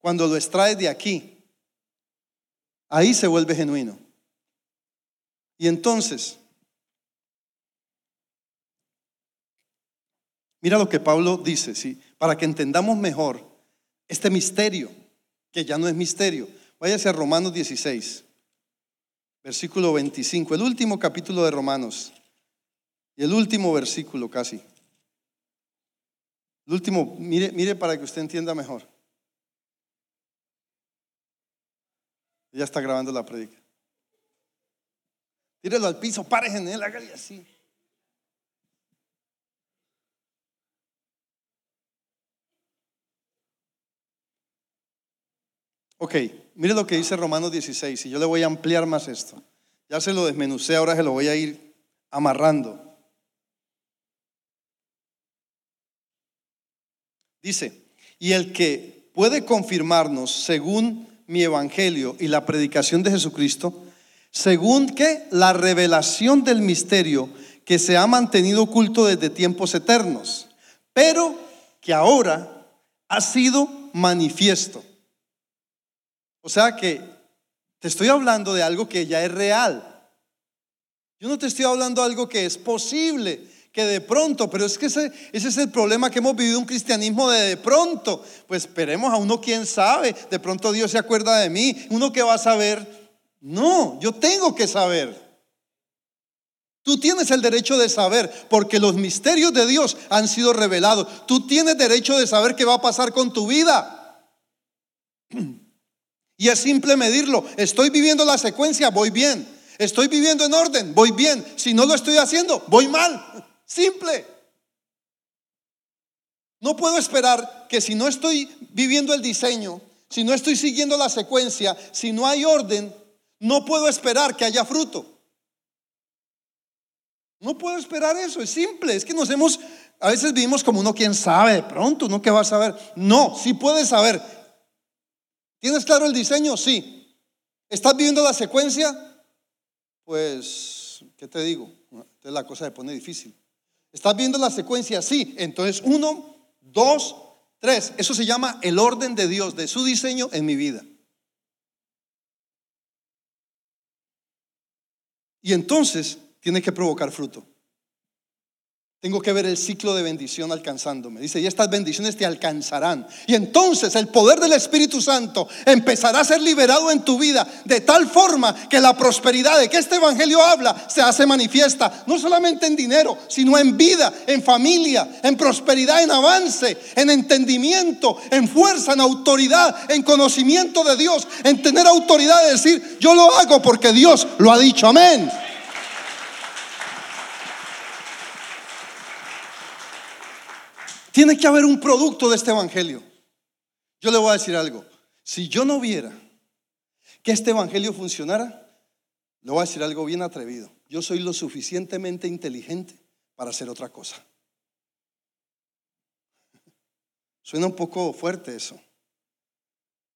cuando lo extraes de aquí. Ahí se vuelve genuino. Y entonces, Mira lo que Pablo dice, ¿sí? para que entendamos mejor este misterio, que ya no es misterio. Váyase a Romanos 16, versículo 25, el último capítulo de Romanos, y el último versículo casi. El último, mire, mire para que usted entienda mejor. Ya está grabando la predica. Tírelo al piso, párense en él, hágale así. Ok, mire lo que dice Romanos 16 y yo le voy a ampliar más esto. Ya se lo desmenucé, ahora se lo voy a ir amarrando. Dice, y el que puede confirmarnos según mi evangelio y la predicación de Jesucristo, según que la revelación del misterio que se ha mantenido oculto desde tiempos eternos, pero que ahora ha sido manifiesto o sea que te estoy hablando de algo que ya es real. Yo no te estoy hablando de algo que es posible, que de pronto, pero es que ese, es el problema que hemos vivido un cristianismo de de pronto. Pues esperemos a uno, quién sabe, de pronto Dios se acuerda de mí, uno que va a saber. No, yo tengo que saber. Tú tienes el derecho de saber, porque los misterios de Dios han sido revelados. Tú tienes derecho de saber qué va a pasar con tu vida. Y es simple medirlo. Estoy viviendo la secuencia, voy bien. Estoy viviendo en orden, voy bien. Si no lo estoy haciendo, voy mal. Simple. No puedo esperar que si no estoy viviendo el diseño, si no estoy siguiendo la secuencia, si no hay orden, no puedo esperar que haya fruto. No puedo esperar eso, es simple. Es que nos hemos, a veces vivimos como uno, quien sabe, de pronto, uno que va a saber. No, sí puedes saber. ¿Tienes claro el diseño? Sí. ¿Estás viviendo la secuencia? Pues, ¿qué te digo? Entonces la cosa se pone difícil. ¿Estás viendo la secuencia? Sí. Entonces, uno, dos, tres. Eso se llama el orden de Dios, de su diseño en mi vida. Y entonces tiene que provocar fruto. Tengo que ver el ciclo de bendición alcanzándome. Dice, y estas bendiciones te alcanzarán. Y entonces el poder del Espíritu Santo empezará a ser liberado en tu vida de tal forma que la prosperidad de que este Evangelio habla se hace manifiesta, no solamente en dinero, sino en vida, en familia, en prosperidad, en avance, en entendimiento, en fuerza, en autoridad, en conocimiento de Dios, en tener autoridad de decir, yo lo hago porque Dios lo ha dicho. Amén. Tiene que haber un producto de este evangelio. Yo le voy a decir algo. Si yo no viera que este evangelio funcionara, le voy a decir algo bien atrevido. Yo soy lo suficientemente inteligente para hacer otra cosa. Suena un poco fuerte eso.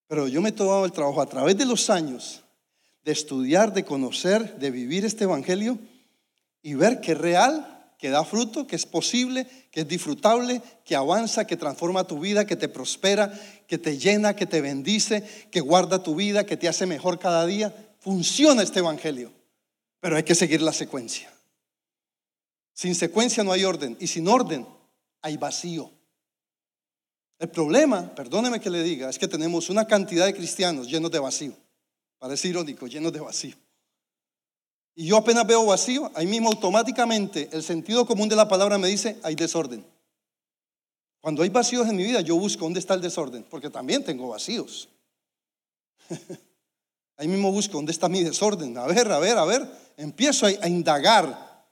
Pero yo me he tomado el trabajo a través de los años de estudiar, de conocer, de vivir este evangelio y ver que real que da fruto, que es posible, que es disfrutable, que avanza, que transforma tu vida, que te prospera, que te llena, que te bendice, que guarda tu vida, que te hace mejor cada día. Funciona este Evangelio, pero hay que seguir la secuencia. Sin secuencia no hay orden y sin orden hay vacío. El problema, perdóneme que le diga, es que tenemos una cantidad de cristianos llenos de vacío. Parece irónico, llenos de vacío y yo apenas veo vacío, ahí mismo automáticamente el sentido común de la palabra me dice, hay desorden. Cuando hay vacíos en mi vida, yo busco dónde está el desorden, porque también tengo vacíos. ahí mismo busco dónde está mi desorden. A ver, a ver, a ver, empiezo a, indagar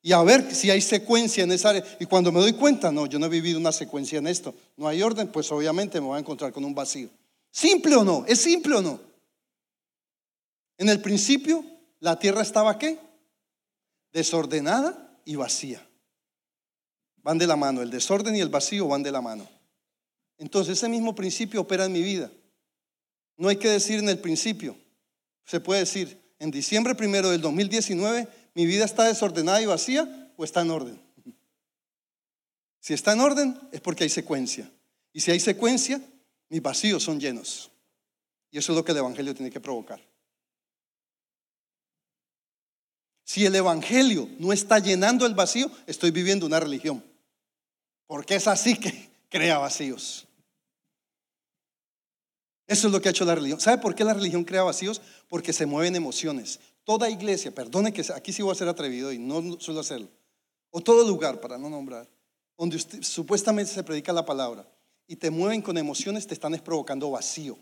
y a ver si hay secuencia en esa área. Y cuando me doy cuenta, no, yo no he vivido una secuencia en esto, no hay orden, pues obviamente me voy a encontrar con un vacío. ¿Simple o no? ¿Es simple o no? En el principio la tierra estaba qué? Desordenada y vacía. Van de la mano, el desorden y el vacío van de la mano. Entonces ese mismo principio opera en mi vida. No hay que decir en el principio, se puede decir, en diciembre primero del 2019, mi vida está desordenada y vacía o está en orden. Si está en orden es porque hay secuencia. Y si hay secuencia, mis vacíos son llenos. Y eso es lo que el Evangelio tiene que provocar. Si el Evangelio no está llenando el vacío, estoy viviendo una religión. Porque es así que crea vacíos. Eso es lo que ha hecho la religión. ¿Sabe por qué la religión crea vacíos? Porque se mueven emociones. Toda iglesia, perdone que aquí sí voy a ser atrevido y no suelo hacerlo. O todo lugar, para no nombrar, donde supuestamente se predica la palabra y te mueven con emociones, te están provocando vacío.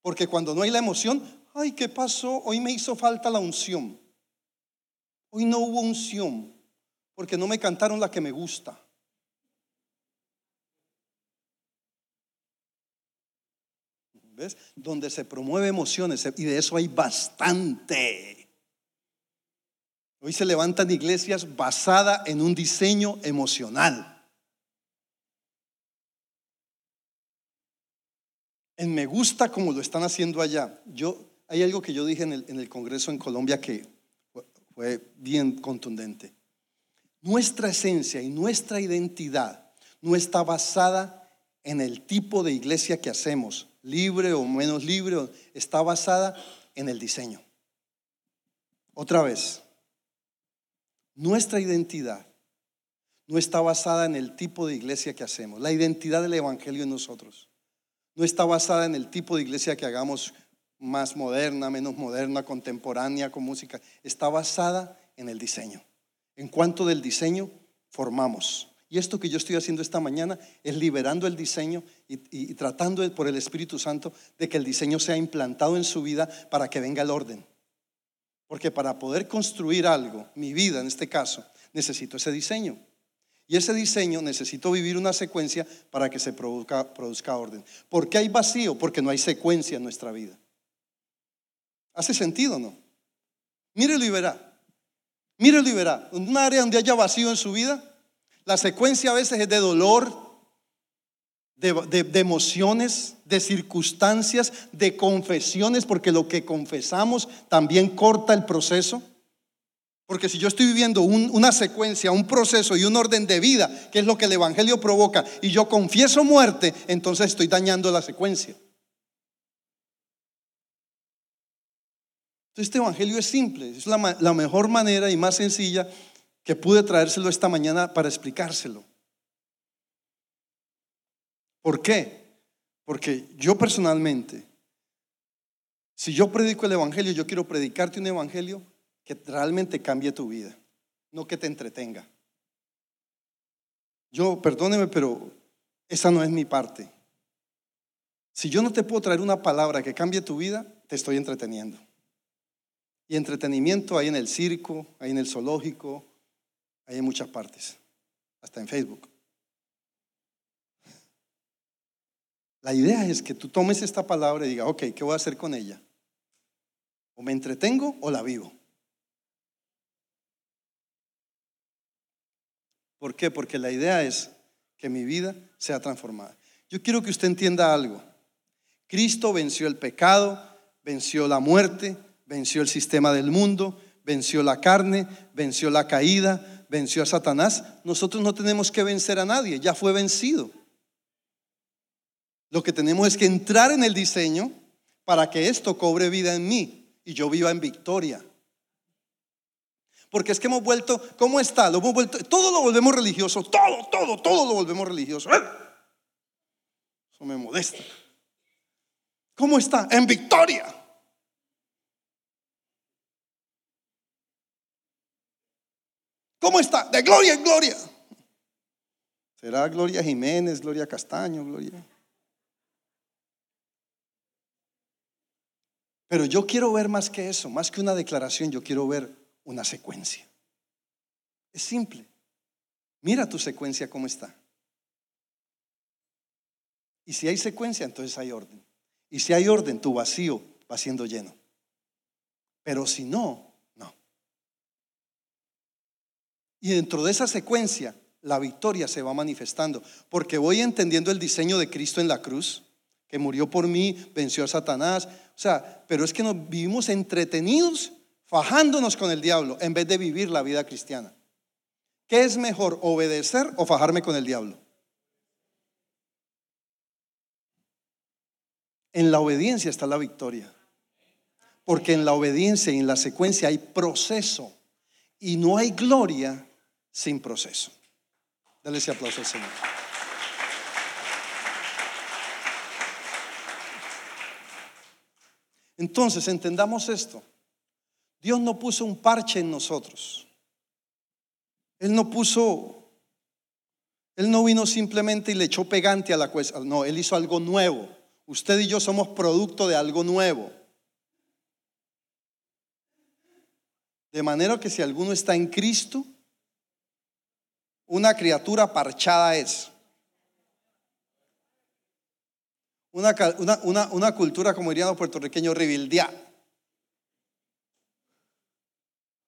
Porque cuando no hay la emoción, ay, ¿qué pasó? Hoy me hizo falta la unción. Hoy no hubo unción porque no me cantaron la que me gusta. ¿Ves? Donde se promueve emociones y de eso hay bastante. Hoy se levantan iglesias basadas en un diseño emocional. En me gusta como lo están haciendo allá. Yo, hay algo que yo dije en el, en el Congreso en Colombia que fue bien contundente. Nuestra esencia y nuestra identidad no está basada en el tipo de iglesia que hacemos, libre o menos libre, está basada en el diseño. Otra vez, nuestra identidad no está basada en el tipo de iglesia que hacemos, la identidad del Evangelio en nosotros. No está basada en el tipo de iglesia que hagamos más moderna, menos moderna, contemporánea, con música, está basada en el diseño. En cuanto del diseño, formamos. Y esto que yo estoy haciendo esta mañana es liberando el diseño y, tratando por el Espíritu Santo de que el diseño sea implantado en su vida para que venga el orden. Porque para poder construir algo, mi vida en este caso, necesito ese diseño. Y ese diseño necesito vivir una secuencia para que se produzca, produzca orden. ¿Por qué hay vacío? Porque no hay secuencia en nuestra vida. ¿Hace sentido o no? Mírelo y verá. Mírelo y verá. En un área donde haya vacío en su vida, la secuencia a veces es de dolor, de, de, emociones, de circunstancias, de confesiones, porque lo que confesamos también corta el proceso. Porque si yo estoy viviendo una secuencia, un proceso y un orden de vida, que es lo que el Evangelio provoca, y yo confieso muerte, entonces estoy dañando la secuencia. Entonces este Evangelio es simple, es la, la mejor manera y más sencilla que pude traérselo esta mañana para explicárselo. ¿Por qué? Porque yo personalmente, si yo predico el Evangelio, yo quiero predicarte un Evangelio que realmente cambie tu vida, no que te entretenga. Yo, perdóneme, pero esa no es mi parte. Si yo no te puedo traer una palabra que cambie tu vida, te estoy entreteniendo. Y entretenimiento hay en el circo, hay en el zoológico, hay en muchas partes, hasta en Facebook. La idea es que tú tomes esta palabra y digas, ok, ¿qué voy a hacer con ella? O me entretengo o la vivo. ¿Por qué? Porque la idea es que mi vida sea transformada. Yo quiero que usted entienda algo. Cristo venció el pecado, venció la muerte, venció el sistema del mundo, venció la carne, venció la caída, venció a Satanás. Nosotros no tenemos que vencer a nadie, ya fue vencido. Lo que tenemos es que entrar en el diseño para que esto cobre vida en mí y yo viva en victoria. Porque es que hemos vuelto, ¿cómo está? Lo hemos vuelto, todo lo volvemos religioso, todo, todo, todo lo volvemos religioso. ¡Eh! Eso me molesta. ¿Cómo está? En victoria. ¿Cómo está? De gloria en gloria. ¿Será Gloria Jiménez, Gloria Castaño, Gloria? Pero yo quiero ver más que eso, más que una declaración, yo quiero ver una secuencia. Es simple. Mira tu secuencia cómo está. Y si hay secuencia, entonces hay orden. Y si hay orden, tu vacío va siendo lleno. Pero si no, no. Y dentro de esa secuencia, la victoria se va manifestando. Porque voy entendiendo el diseño de Cristo en la cruz, que murió por mí, venció a Satanás. O sea, pero es que nos vivimos entretenidos fajándonos con el diablo en vez de vivir la vida cristiana. ¿Qué es mejor, obedecer o fajarme con el diablo? En la obediencia está la victoria. Porque en la obediencia y en la secuencia hay proceso. Y no hay gloria sin proceso. Dale ese aplauso al Señor. Entonces, entendamos esto. Dios no puso un parche en nosotros. Él no puso, Él no vino simplemente y le echó pegante a la cuesta. No, Él hizo algo nuevo. Usted y yo somos producto de algo nuevo. De manera que si alguno está en Cristo, una criatura parchada es. Una, una, cultura, como dirían los puertorriqueños.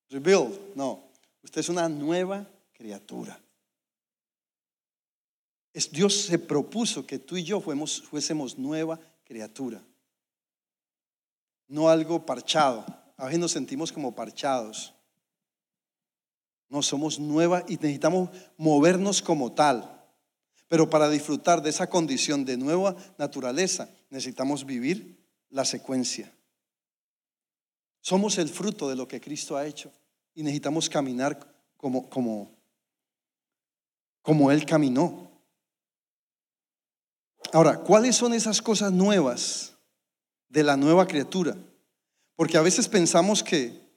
Rebuild, no. Usted es una nueva criatura. Es, Dios se propuso que tú y yo fuésemos nueva criatura. No algo parchado. A veces nos sentimos como parchados. No somos nueva y necesitamos movernos como tal. Pero para disfrutar de esa condición de nueva naturaleza, necesitamos vivir la secuencia. Somos el fruto de lo que Cristo ha hecho y necesitamos caminar como, como, como Él caminó. Ahora, ¿cuáles son esas cosas nuevas de la nueva criatura? Porque a veces pensamos que,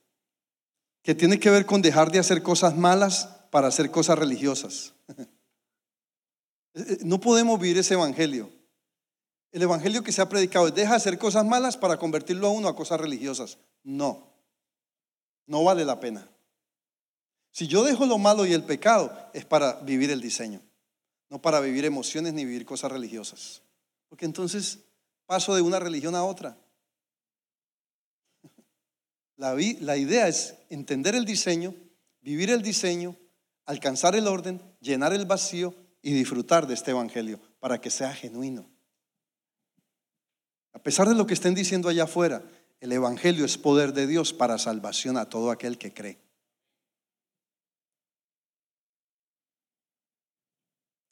que tiene que ver con dejar de hacer cosas malas para hacer cosas religiosas. No podemos vivir ese evangelio. El evangelio que se ha predicado es deja de hacer cosas malas para convertirlo a uno a cosas religiosas. No, no vale la pena. Si yo dejo lo malo y el pecado, es para vivir el diseño, no para vivir emociones ni vivir cosas religiosas. Porque entonces paso de una religión a otra. La, idea es entender el diseño, vivir el diseño, alcanzar el orden, llenar el vacío y disfrutar de este Evangelio para que sea genuino. A pesar de lo que estén diciendo allá afuera, el Evangelio es poder de Dios para salvación a todo aquel que cree.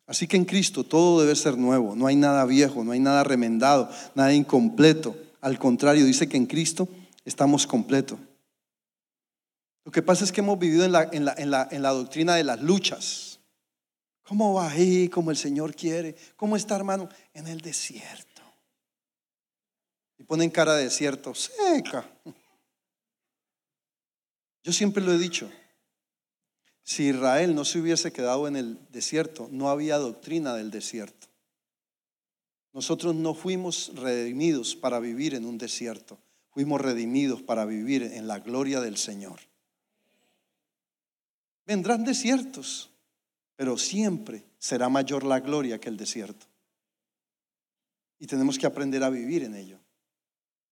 Así que en Cristo todo debe ser nuevo, no hay nada viejo, no hay nada remendado, nada incompleto. Al contrario, dice que en Cristo estamos completos. Lo que pasa es que hemos vivido en la, en la, en la, en la doctrina de las luchas. ¿Cómo va ahí? Como el Señor quiere. ¿Cómo está, hermano? En el desierto. Y ponen cara de desierto, seca. Yo siempre lo he dicho, si Israel no se hubiese quedado en el desierto, no había doctrina del desierto. Nosotros no fuimos redimidos para vivir en un desierto, fuimos redimidos para vivir en la gloria del Señor. Vendrán desiertos, pero siempre será mayor la gloria que el desierto. Y tenemos que aprender a vivir en ello.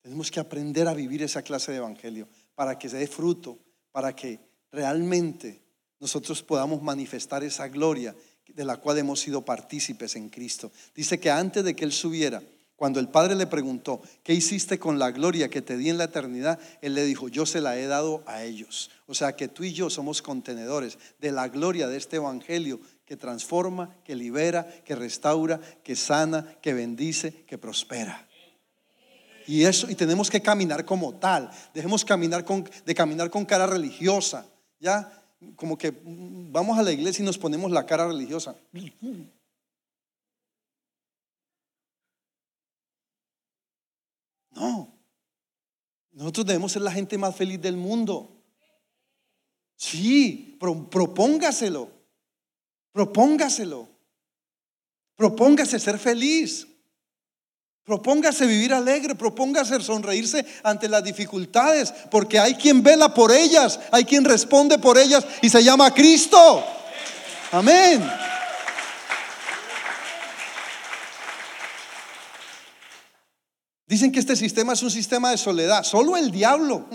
Tenemos que aprender a vivir esa clase de evangelio para que se dé fruto, para que realmente nosotros podamos manifestar esa gloria de la cual hemos sido partícipes en Cristo. Dice que antes de que Él subiera, cuando el Padre le preguntó, ¿qué hiciste con la gloria que te di en la eternidad? Él le dijo, yo se la he dado a ellos. O sea que tú y yo somos contenedores de la gloria de este Evangelio que transforma, que libera, que restaura, que sana, que bendice, que prospera. Y eso, y tenemos que caminar como tal. Dejemos caminar con, de caminar con cara religiosa. Ya, como que vamos a la iglesia y nos ponemos la cara religiosa. No. Nosotros debemos ser la gente más feliz del mundo. Sí, propóngaselo. Propóngaselo. Propóngase ser feliz. Propóngase vivir alegre, propóngase sonreírse ante las dificultades, porque hay quien vela por ellas, hay quien responde por ellas y se llama Cristo. Amén. Dicen que este sistema es un sistema de soledad, solo el diablo.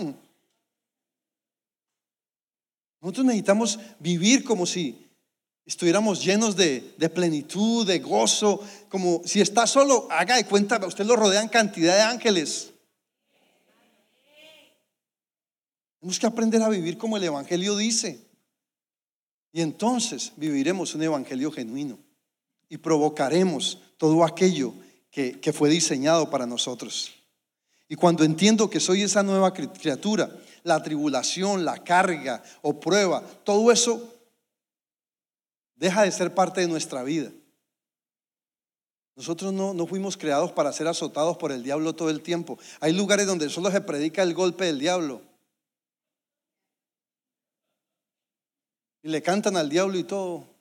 Nosotros necesitamos vivir como si estuviéramos llenos de, plenitud, de gozo, como si está solo, haga de cuenta, usted lo rodean cantidad de ángeles. Tenemos que aprender a vivir como el Evangelio dice. Y entonces viviremos un Evangelio genuino y provocaremos todo aquello que, fue diseñado para nosotros. Y cuando entiendo que soy esa nueva criatura, la tribulación, la carga o prueba, todo eso deja de ser parte de nuestra vida. Nosotros no, no, fuimos creados para ser azotados por el diablo todo el tiempo. Hay lugares donde solo se predica el golpe del diablo. Y le cantan al diablo y todo.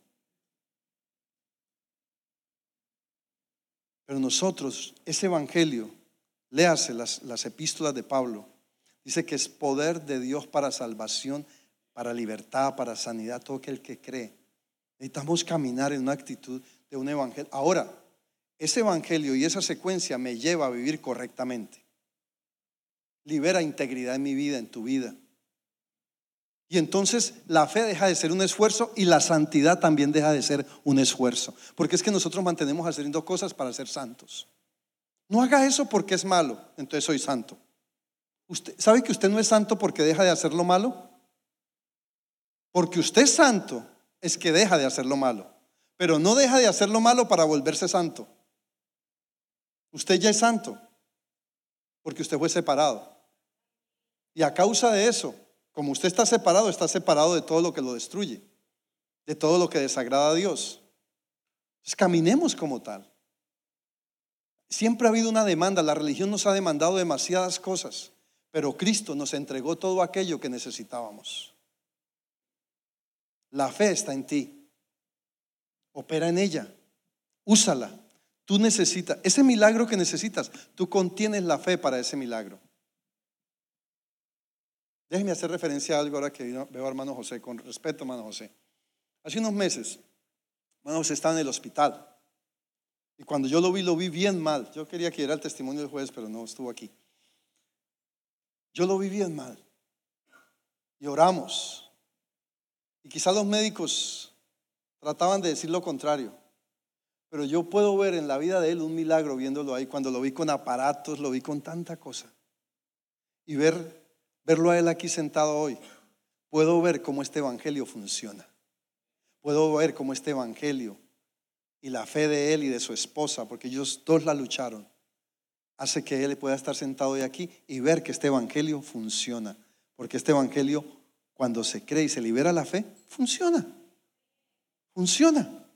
Pero nosotros, ese evangelio, léase las, las epístolas de Pablo, dice que es poder de Dios para salvación, para libertad, para sanidad, todo aquel que cree. Necesitamos caminar en una actitud de un evangelio. Ahora, ese evangelio y esa secuencia me lleva a vivir correctamente. Libera integridad en mi vida, en tu vida. Y entonces la fe deja de ser un esfuerzo y la santidad también deja de ser un esfuerzo. Porque es que nosotros mantenemos haciendo cosas para ser santos. No haga eso porque es malo, entonces soy santo. ¿Usted sabe que usted no es santo porque deja de hacer lo malo? Porque usted es santo es que deja de hacer lo malo, pero no deja de hacer lo malo para volverse santo. Usted ya es santo, porque usted fue separado. Y a causa de eso, como usted está separado, está separado de todo lo que lo destruye, de todo lo que desagrada a Dios. Entonces caminemos como tal. Siempre ha habido una demanda, la religión nos ha demandado demasiadas cosas, pero Cristo nos entregó todo aquello que necesitábamos. La fe está en ti. Opera en ella. Úsala. Tú necesitas, ese milagro que necesitas, tú contienes la fe para ese milagro. Déjeme hacer referencia a algo ahora que veo a hermano José, con respeto, hermano José. Hace unos meses, hermano José estaba en el hospital. Y cuando yo lo vi, lo vi bien mal. Yo quería que era el testimonio del juez, pero no estuvo aquí. Yo lo vi bien mal. Y oramos. Y quizá los médicos trataban de decir lo contrario. Pero yo puedo ver en la vida de él un milagro viéndolo ahí, cuando lo vi con aparatos, lo vi con tanta cosa. Y ver, verlo a él aquí sentado hoy, puedo ver cómo este evangelio funciona. Puedo ver cómo este evangelio y la fe de él y de su esposa, porque ellos dos la lucharon, hace que él pueda estar sentado hoy aquí y ver que este evangelio funciona. Porque este evangelio, cuando se cree y se libera la fe, funciona. Funciona.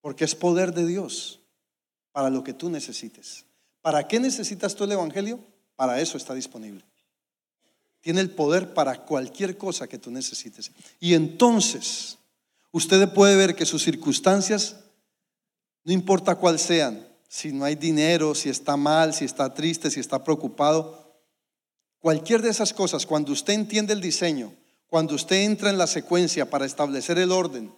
Porque es poder de Dios para lo que tú necesites. ¿Para qué necesitas tú el evangelio? Para eso está disponible. Tiene el poder para cualquier cosa que tú necesites. Y entonces, usted puede ver que sus circunstancias, no importa cuál sean, si no hay dinero, si está mal, si está triste, si está preocupado, cualquier de esas cosas, cuando usted entiende el diseño, cuando usted entra en la secuencia para establecer el orden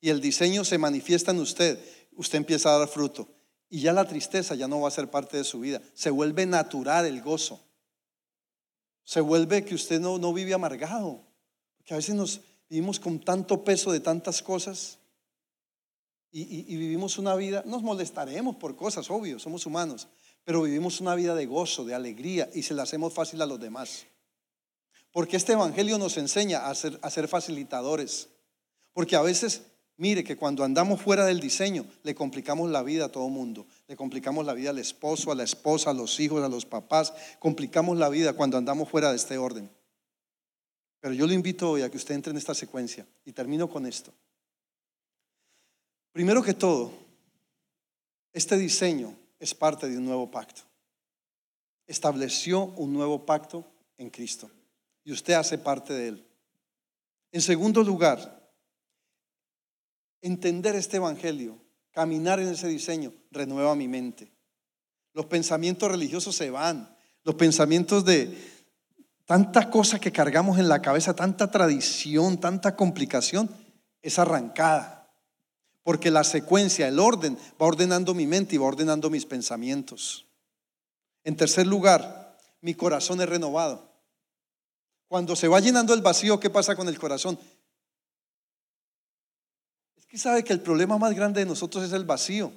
y el diseño se manifiesta en usted, usted empieza a dar fruto. Y ya la tristeza ya no va a ser parte de su vida. Se vuelve natural el gozo. Se vuelve que usted no, no vive amargado. Porque a veces nos vivimos con tanto peso de tantas cosas y, vivimos una vida, nos molestaremos por cosas, obvio, somos humanos, pero vivimos una vida de gozo, de alegría y se la hacemos fácil a los demás. Porque este Evangelio nos enseña a ser, a ser facilitadores. Porque a veces, mire que cuando andamos fuera del diseño, le complicamos la vida a todo mundo. Le complicamos la vida al esposo, a la esposa, a los hijos, a los papás. Complicamos la vida cuando andamos fuera de este orden. Pero yo lo invito hoy a que usted entre en esta secuencia y termino con esto. Primero que todo, este diseño es parte de un nuevo pacto. Estableció un nuevo pacto en Cristo y usted hace parte de él. En segundo lugar, entender este Evangelio, caminar en ese diseño, renueva mi mente. Los pensamientos religiosos se van, los pensamientos de tanta cosa que cargamos en la cabeza, tanta tradición, tanta complicación, es arrancada porque la secuencia, el orden, va ordenando mi mente y va ordenando mis pensamientos. En tercer lugar, mi corazón es renovado. Cuando se va llenando el vacío, ¿qué pasa con el corazón? Que sabe que el problema más grande de nosotros es el vacío.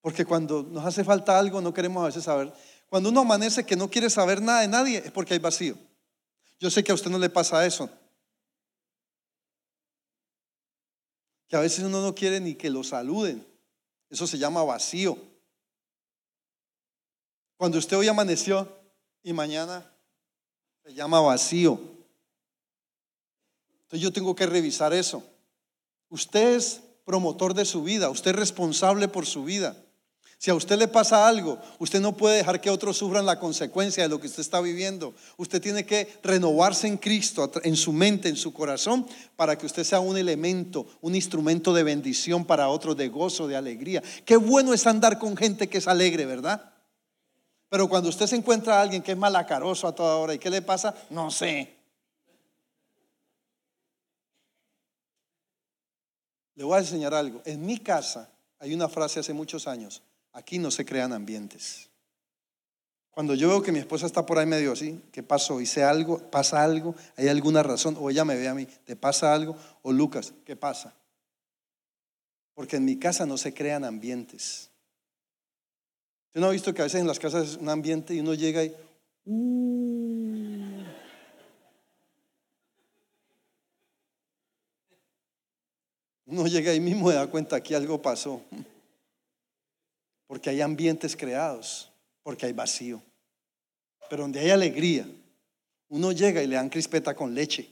Porque cuando nos hace falta algo, no queremos a veces saber. Cuando uno amanece que no quiere saber nada de nadie, es porque hay vacío. Yo sé que a usted no le pasa eso. que a veces uno no quiere ni que lo saluden. Eso se llama vacío. Cuando usted hoy amaneció y mañana se llama vacío. Entonces yo tengo que revisar eso. Usted es promotor de su vida, usted es responsable por su vida. Si a usted le pasa algo, usted no puede dejar que otros sufran la consecuencia de lo que usted está viviendo. Usted tiene que renovarse en Cristo, en su mente, en su corazón, para que usted sea un elemento, un instrumento de bendición para otros, de gozo, de alegría. Qué bueno es andar con gente que es alegre, ¿verdad? Pero cuando usted se encuentra a alguien que es malacaroso a toda hora, ¿y qué le pasa? No sé. Le voy a enseñar algo. En mi casa hay una frase hace muchos años Aquí no se crean ambientes. Cuando yo veo que mi esposa está por ahí medio así, ¿qué pasó? ¿Hice algo? ¿Pasa algo? ¿Hay alguna razón? O ella me ve a mí, ¿te pasa algo? O Lucas, ¿qué pasa? Porque en mi casa no se crean ambientes. ¿Usted no ha visto que a veces en las casas es un ambiente y uno llega y... uno llega ahí mismo y da cuenta que algo pasó porque hay ambientes creados, porque hay vacío. Pero donde hay alegría, uno llega y le dan crispeta con leche.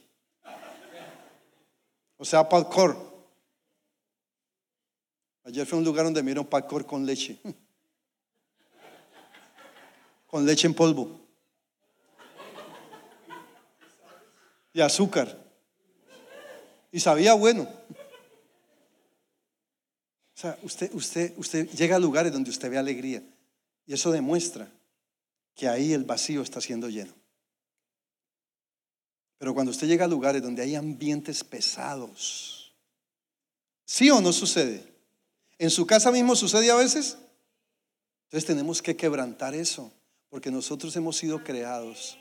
O sea, palcor. Ayer fue un lugar donde me dieron palcor con leche. Con leche en polvo. Y azúcar. Y sabía bueno. O sea, usted, usted, usted llega a lugares donde usted ve alegría y eso demuestra que ahí el vacío está siendo lleno. Pero cuando usted llega a lugares donde hay ambientes pesados, ¿sí o no sucede? ¿En su casa mismo sucede a veces? Entonces tenemos que quebrantar eso, porque nosotros hemos sido creados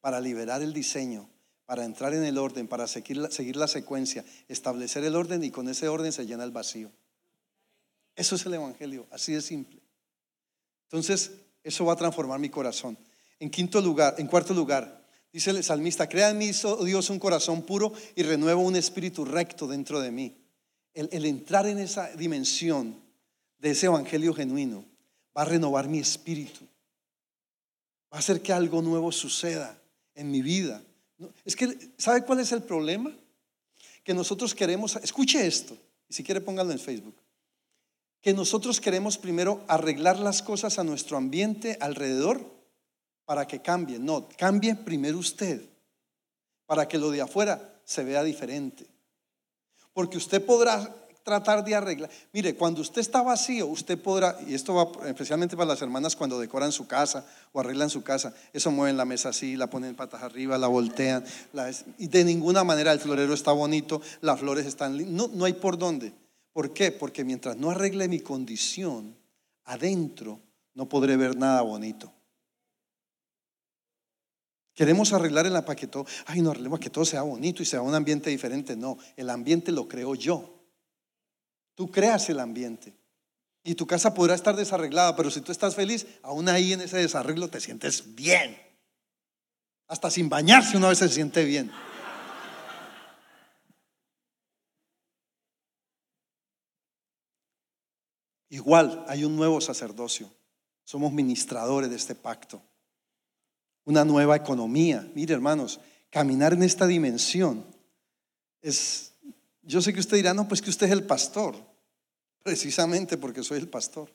para liberar el diseño, para entrar en el orden, para seguir seguir la secuencia, establecer el orden y con ese orden se llena el vacío. Eso es el Evangelio, así de simple. Entonces, eso va a transformar mi corazón. En quinto lugar, en cuarto lugar, dice el salmista, crea en mí, oh Dios, un corazón puro y renueva un espíritu recto dentro de mí. el, el entrar en esa dimensión de ese evangelio genuino, va a renovar mi espíritu. Va a hacer que algo nuevo suceda en mi vida. Es que, ¿sabe cuál es el problema? Que nosotros queremos, escuche esto, y si quiere póngalo en Facebook, que nosotros queremos primero arreglar las cosas a nuestro ambiente alrededor para que cambie. No, cambie primero usted, para que lo de afuera se vea diferente. Porque usted podrá tratar de arreglar. Mire, cuando usted está vacío, usted podrá, y esto va especialmente para las hermanas cuando decoran su casa o arreglan su casa, eso mueven la mesa así, la ponen patas arriba, la voltean, y de ninguna manera el florero está bonito, las flores están, no, no hay por dónde. ¿Por qué? Porque mientras no arregle mi condición, adentro no podré ver nada bonito. Queremos arreglar el para que todo, ay, no arreglemos que todo sea bonito y sea un ambiente diferente. No, el ambiente lo creo yo. Tú creas el ambiente. Y tu casa podrá estar desarreglada, pero si tú estás feliz, aún ahí en ese desarreglo te sientes bien. Hasta sin bañarse una vez se siente bien. Igual hay un nuevo sacerdocio. Somos ministradores de este pacto. Una nueva economía. Mire, hermanos, caminar en esta dimensión es... Yo sé que usted dirá, no, pues que usted es el pastor. Precisamente porque soy el pastor.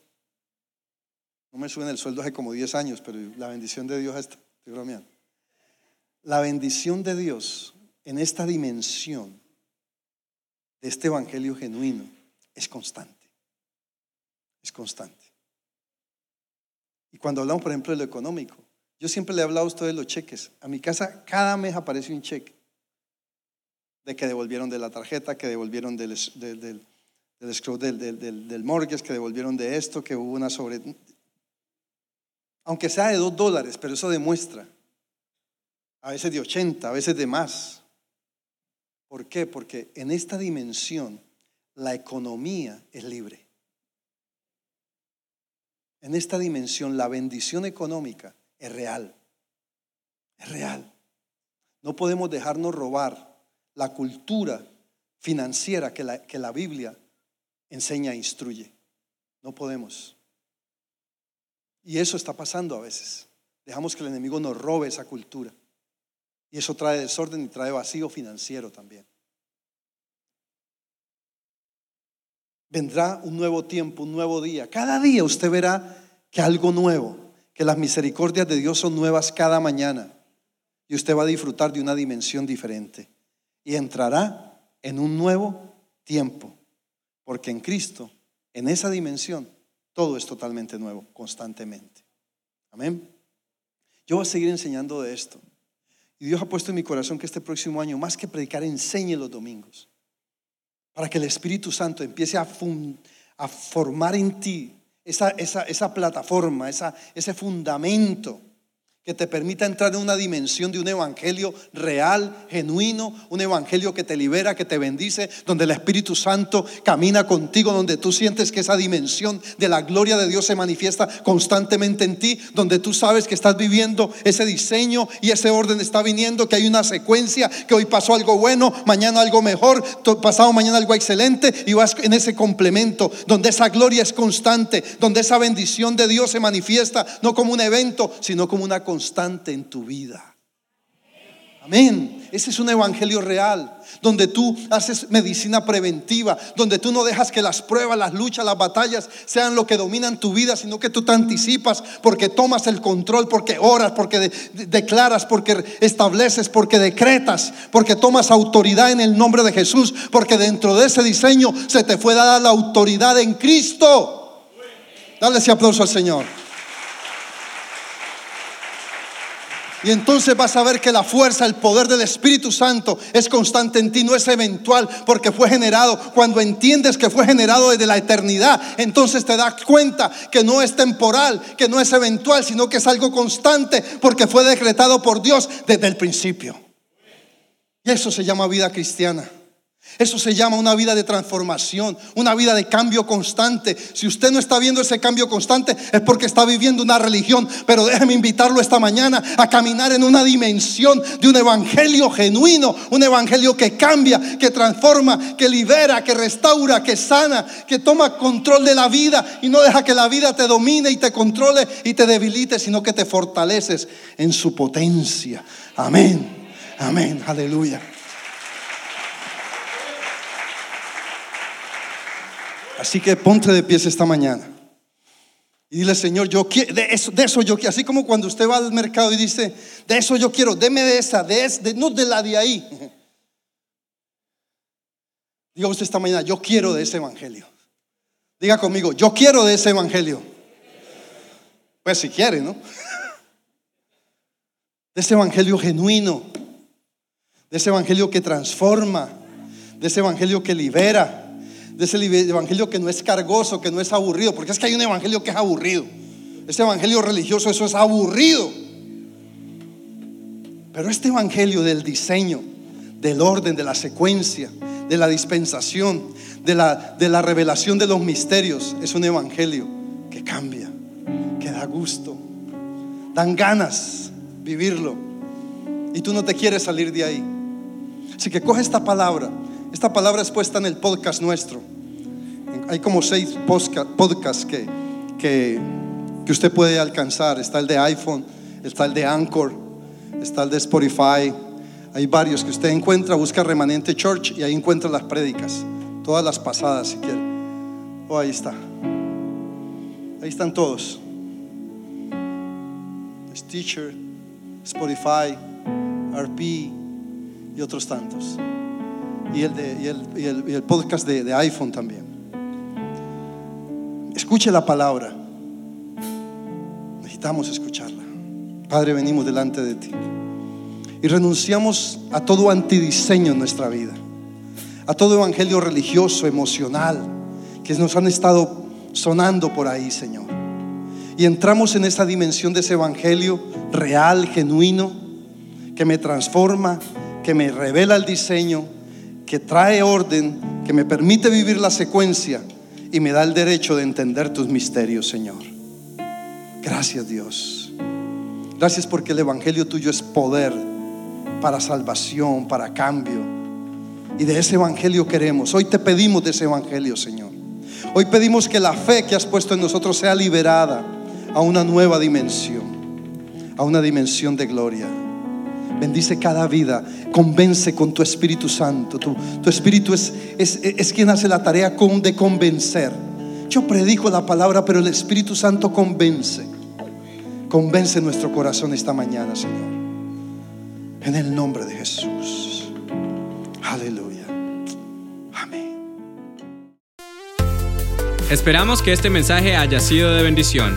No me suben el sueldo hace como 10 años, pero la bendición de Dios está. La bendición de Dios en esta dimensión de este evangelio genuino es constante. Es constante. Y cuando hablamos, por ejemplo, de lo económico, yo siempre le he hablado a usted de los cheques. A mi casa cada mes aparece un cheque de que devolvieron de la tarjeta, que devolvieron del, del del, del, del, mortgage, que devolvieron de esto, que hubo una sobre... Aunque sea de dos dólares, pero eso demuestra. A veces de 80, a veces de más. ¿Por qué? Porque en esta dimensión la economía es libre. En esta dimensión la bendición económica es real. Es real. No podemos dejarnos robar la cultura financiera que la, que la Biblia enseña e instruye. No podemos. Y eso está pasando a veces. Dejamos que el enemigo nos robe esa cultura. Y eso trae desorden y trae vacío financiero también. Vendrá un nuevo tiempo, un nuevo día. Cada día usted verá que algo nuevo, que las misericordias de Dios son nuevas cada mañana. Y usted va a disfrutar de una dimensión diferente. Y entrará en un nuevo tiempo. Porque en Cristo, en esa dimensión, todo es totalmente nuevo, constantemente. Amén. Yo voy a seguir enseñando de esto. Y Dios ha puesto en mi corazón que este próximo año, más que predicar, enseñe los domingos. Para que el Espíritu Santo empiece a, formar en ti esa, esa, esa plataforma, esa, ese fundamento que te permita entrar en una dimensión de un evangelio real, genuino, un evangelio que te libera, que te bendice, donde el Espíritu Santo camina contigo, donde tú sientes que esa dimensión de la gloria de Dios se manifiesta constantemente en ti, donde tú sabes que estás viviendo ese diseño y ese orden está viniendo, que hay una secuencia, que hoy pasó algo bueno, mañana algo mejor, pasado mañana algo excelente y vas en ese complemento, donde esa gloria es constante, donde esa bendición de Dios se manifiesta no como un evento, sino como una en tu vida. Amén. Ese es un evangelio real, donde tú haces medicina preventiva, donde tú no dejas que las pruebas, las luchas, las batallas sean lo que dominan tu vida, sino que tú te anticipas porque tomas el control, porque oras, porque declaras, porque estableces, porque decretas, porque tomas autoridad en el nombre de Jesús, porque dentro de ese diseño se te fue dada la autoridad en Cristo. Dale ese aplauso al Señor. Y entonces vas a ver que la fuerza, el poder del Espíritu Santo es constante en ti, no es eventual, porque fue generado. Cuando entiendes que fue generado desde la eternidad, entonces te das cuenta que no es temporal, que no es eventual, sino que es algo constante, porque fue decretado por Dios desde el principio. Y eso se llama vida cristiana. Eso se llama una vida de transformación, una vida de cambio constante. Si usted no está viendo ese cambio constante es porque está viviendo una religión. Pero déjeme invitarlo esta mañana a caminar en una dimensión de un evangelio genuino, un evangelio que cambia, que transforma, que libera, que restaura, que sana, que toma control de la vida y no deja que la vida te domine y te controle y te debilite, sino que te fortaleces en su potencia. Amén. Amén. Aleluya. Así que ponte de pies esta mañana. Y dile, Señor, yo quiero, de eso, de eso yo quiero. Así como cuando usted va al mercado y dice, de eso yo quiero, deme de esa, de, de no de la de ahí. Diga usted esta mañana, yo quiero de ese evangelio. Diga conmigo, yo quiero de ese evangelio. Pues si quiere, ¿no? De ese evangelio genuino, de ese evangelio que transforma, de ese evangelio que libera de ese evangelio que no es cargoso, que no es aburrido, porque es que hay un evangelio que es aburrido. Ese evangelio religioso, eso es aburrido. Pero este evangelio del diseño, del orden, de la secuencia, de la dispensación, de la, de la revelación de los misterios, es un evangelio que cambia, que da gusto, dan ganas vivirlo. Y tú no te quieres salir de ahí. Así que coge esta palabra esta palabra es puesta en el podcast nuestro. Hay como seis podcasts que, que, que usted puede alcanzar. Está el de iPhone, está el de Anchor, está el de Spotify. Hay varios que usted encuentra, busca Remanente Church y ahí encuentra las prédicas, todas las pasadas si quiere. Oh, ahí está. Ahí están todos. Stitcher, Spotify, RP y otros tantos y el, de, el, podcast de, de iPhone también. Escuche la palabra. Necesitamos escucharla. Padre, venimos delante de ti. Y renunciamos a todo antidiseño en nuestra vida. A todo evangelio religioso, emocional, que nos han estado sonando por ahí, Señor. Y entramos en esa dimensión de ese evangelio real, genuino, que me transforma, que me revela el diseño, que trae orden, que me permite vivir la secuencia y me da el derecho de entender tus misterios, Señor. Gracias Dios. Gracias porque el Evangelio tuyo es poder para salvación, para cambio. Y de ese Evangelio queremos. Hoy te pedimos de ese Evangelio, Señor. Hoy pedimos que la fe que has puesto en nosotros sea liberada a una nueva dimensión, a una dimensión de gloria. Bendice cada vida. Convence con tu Espíritu Santo. Tu, Espíritu es, es, quien hace la tarea con, de convencer. Yo predico la palabra, pero el Espíritu Santo convence. Convence nuestro corazón esta mañana, Señor. En el nombre de Jesús. Aleluya. Amén. Esperamos que este mensaje haya sido de bendición.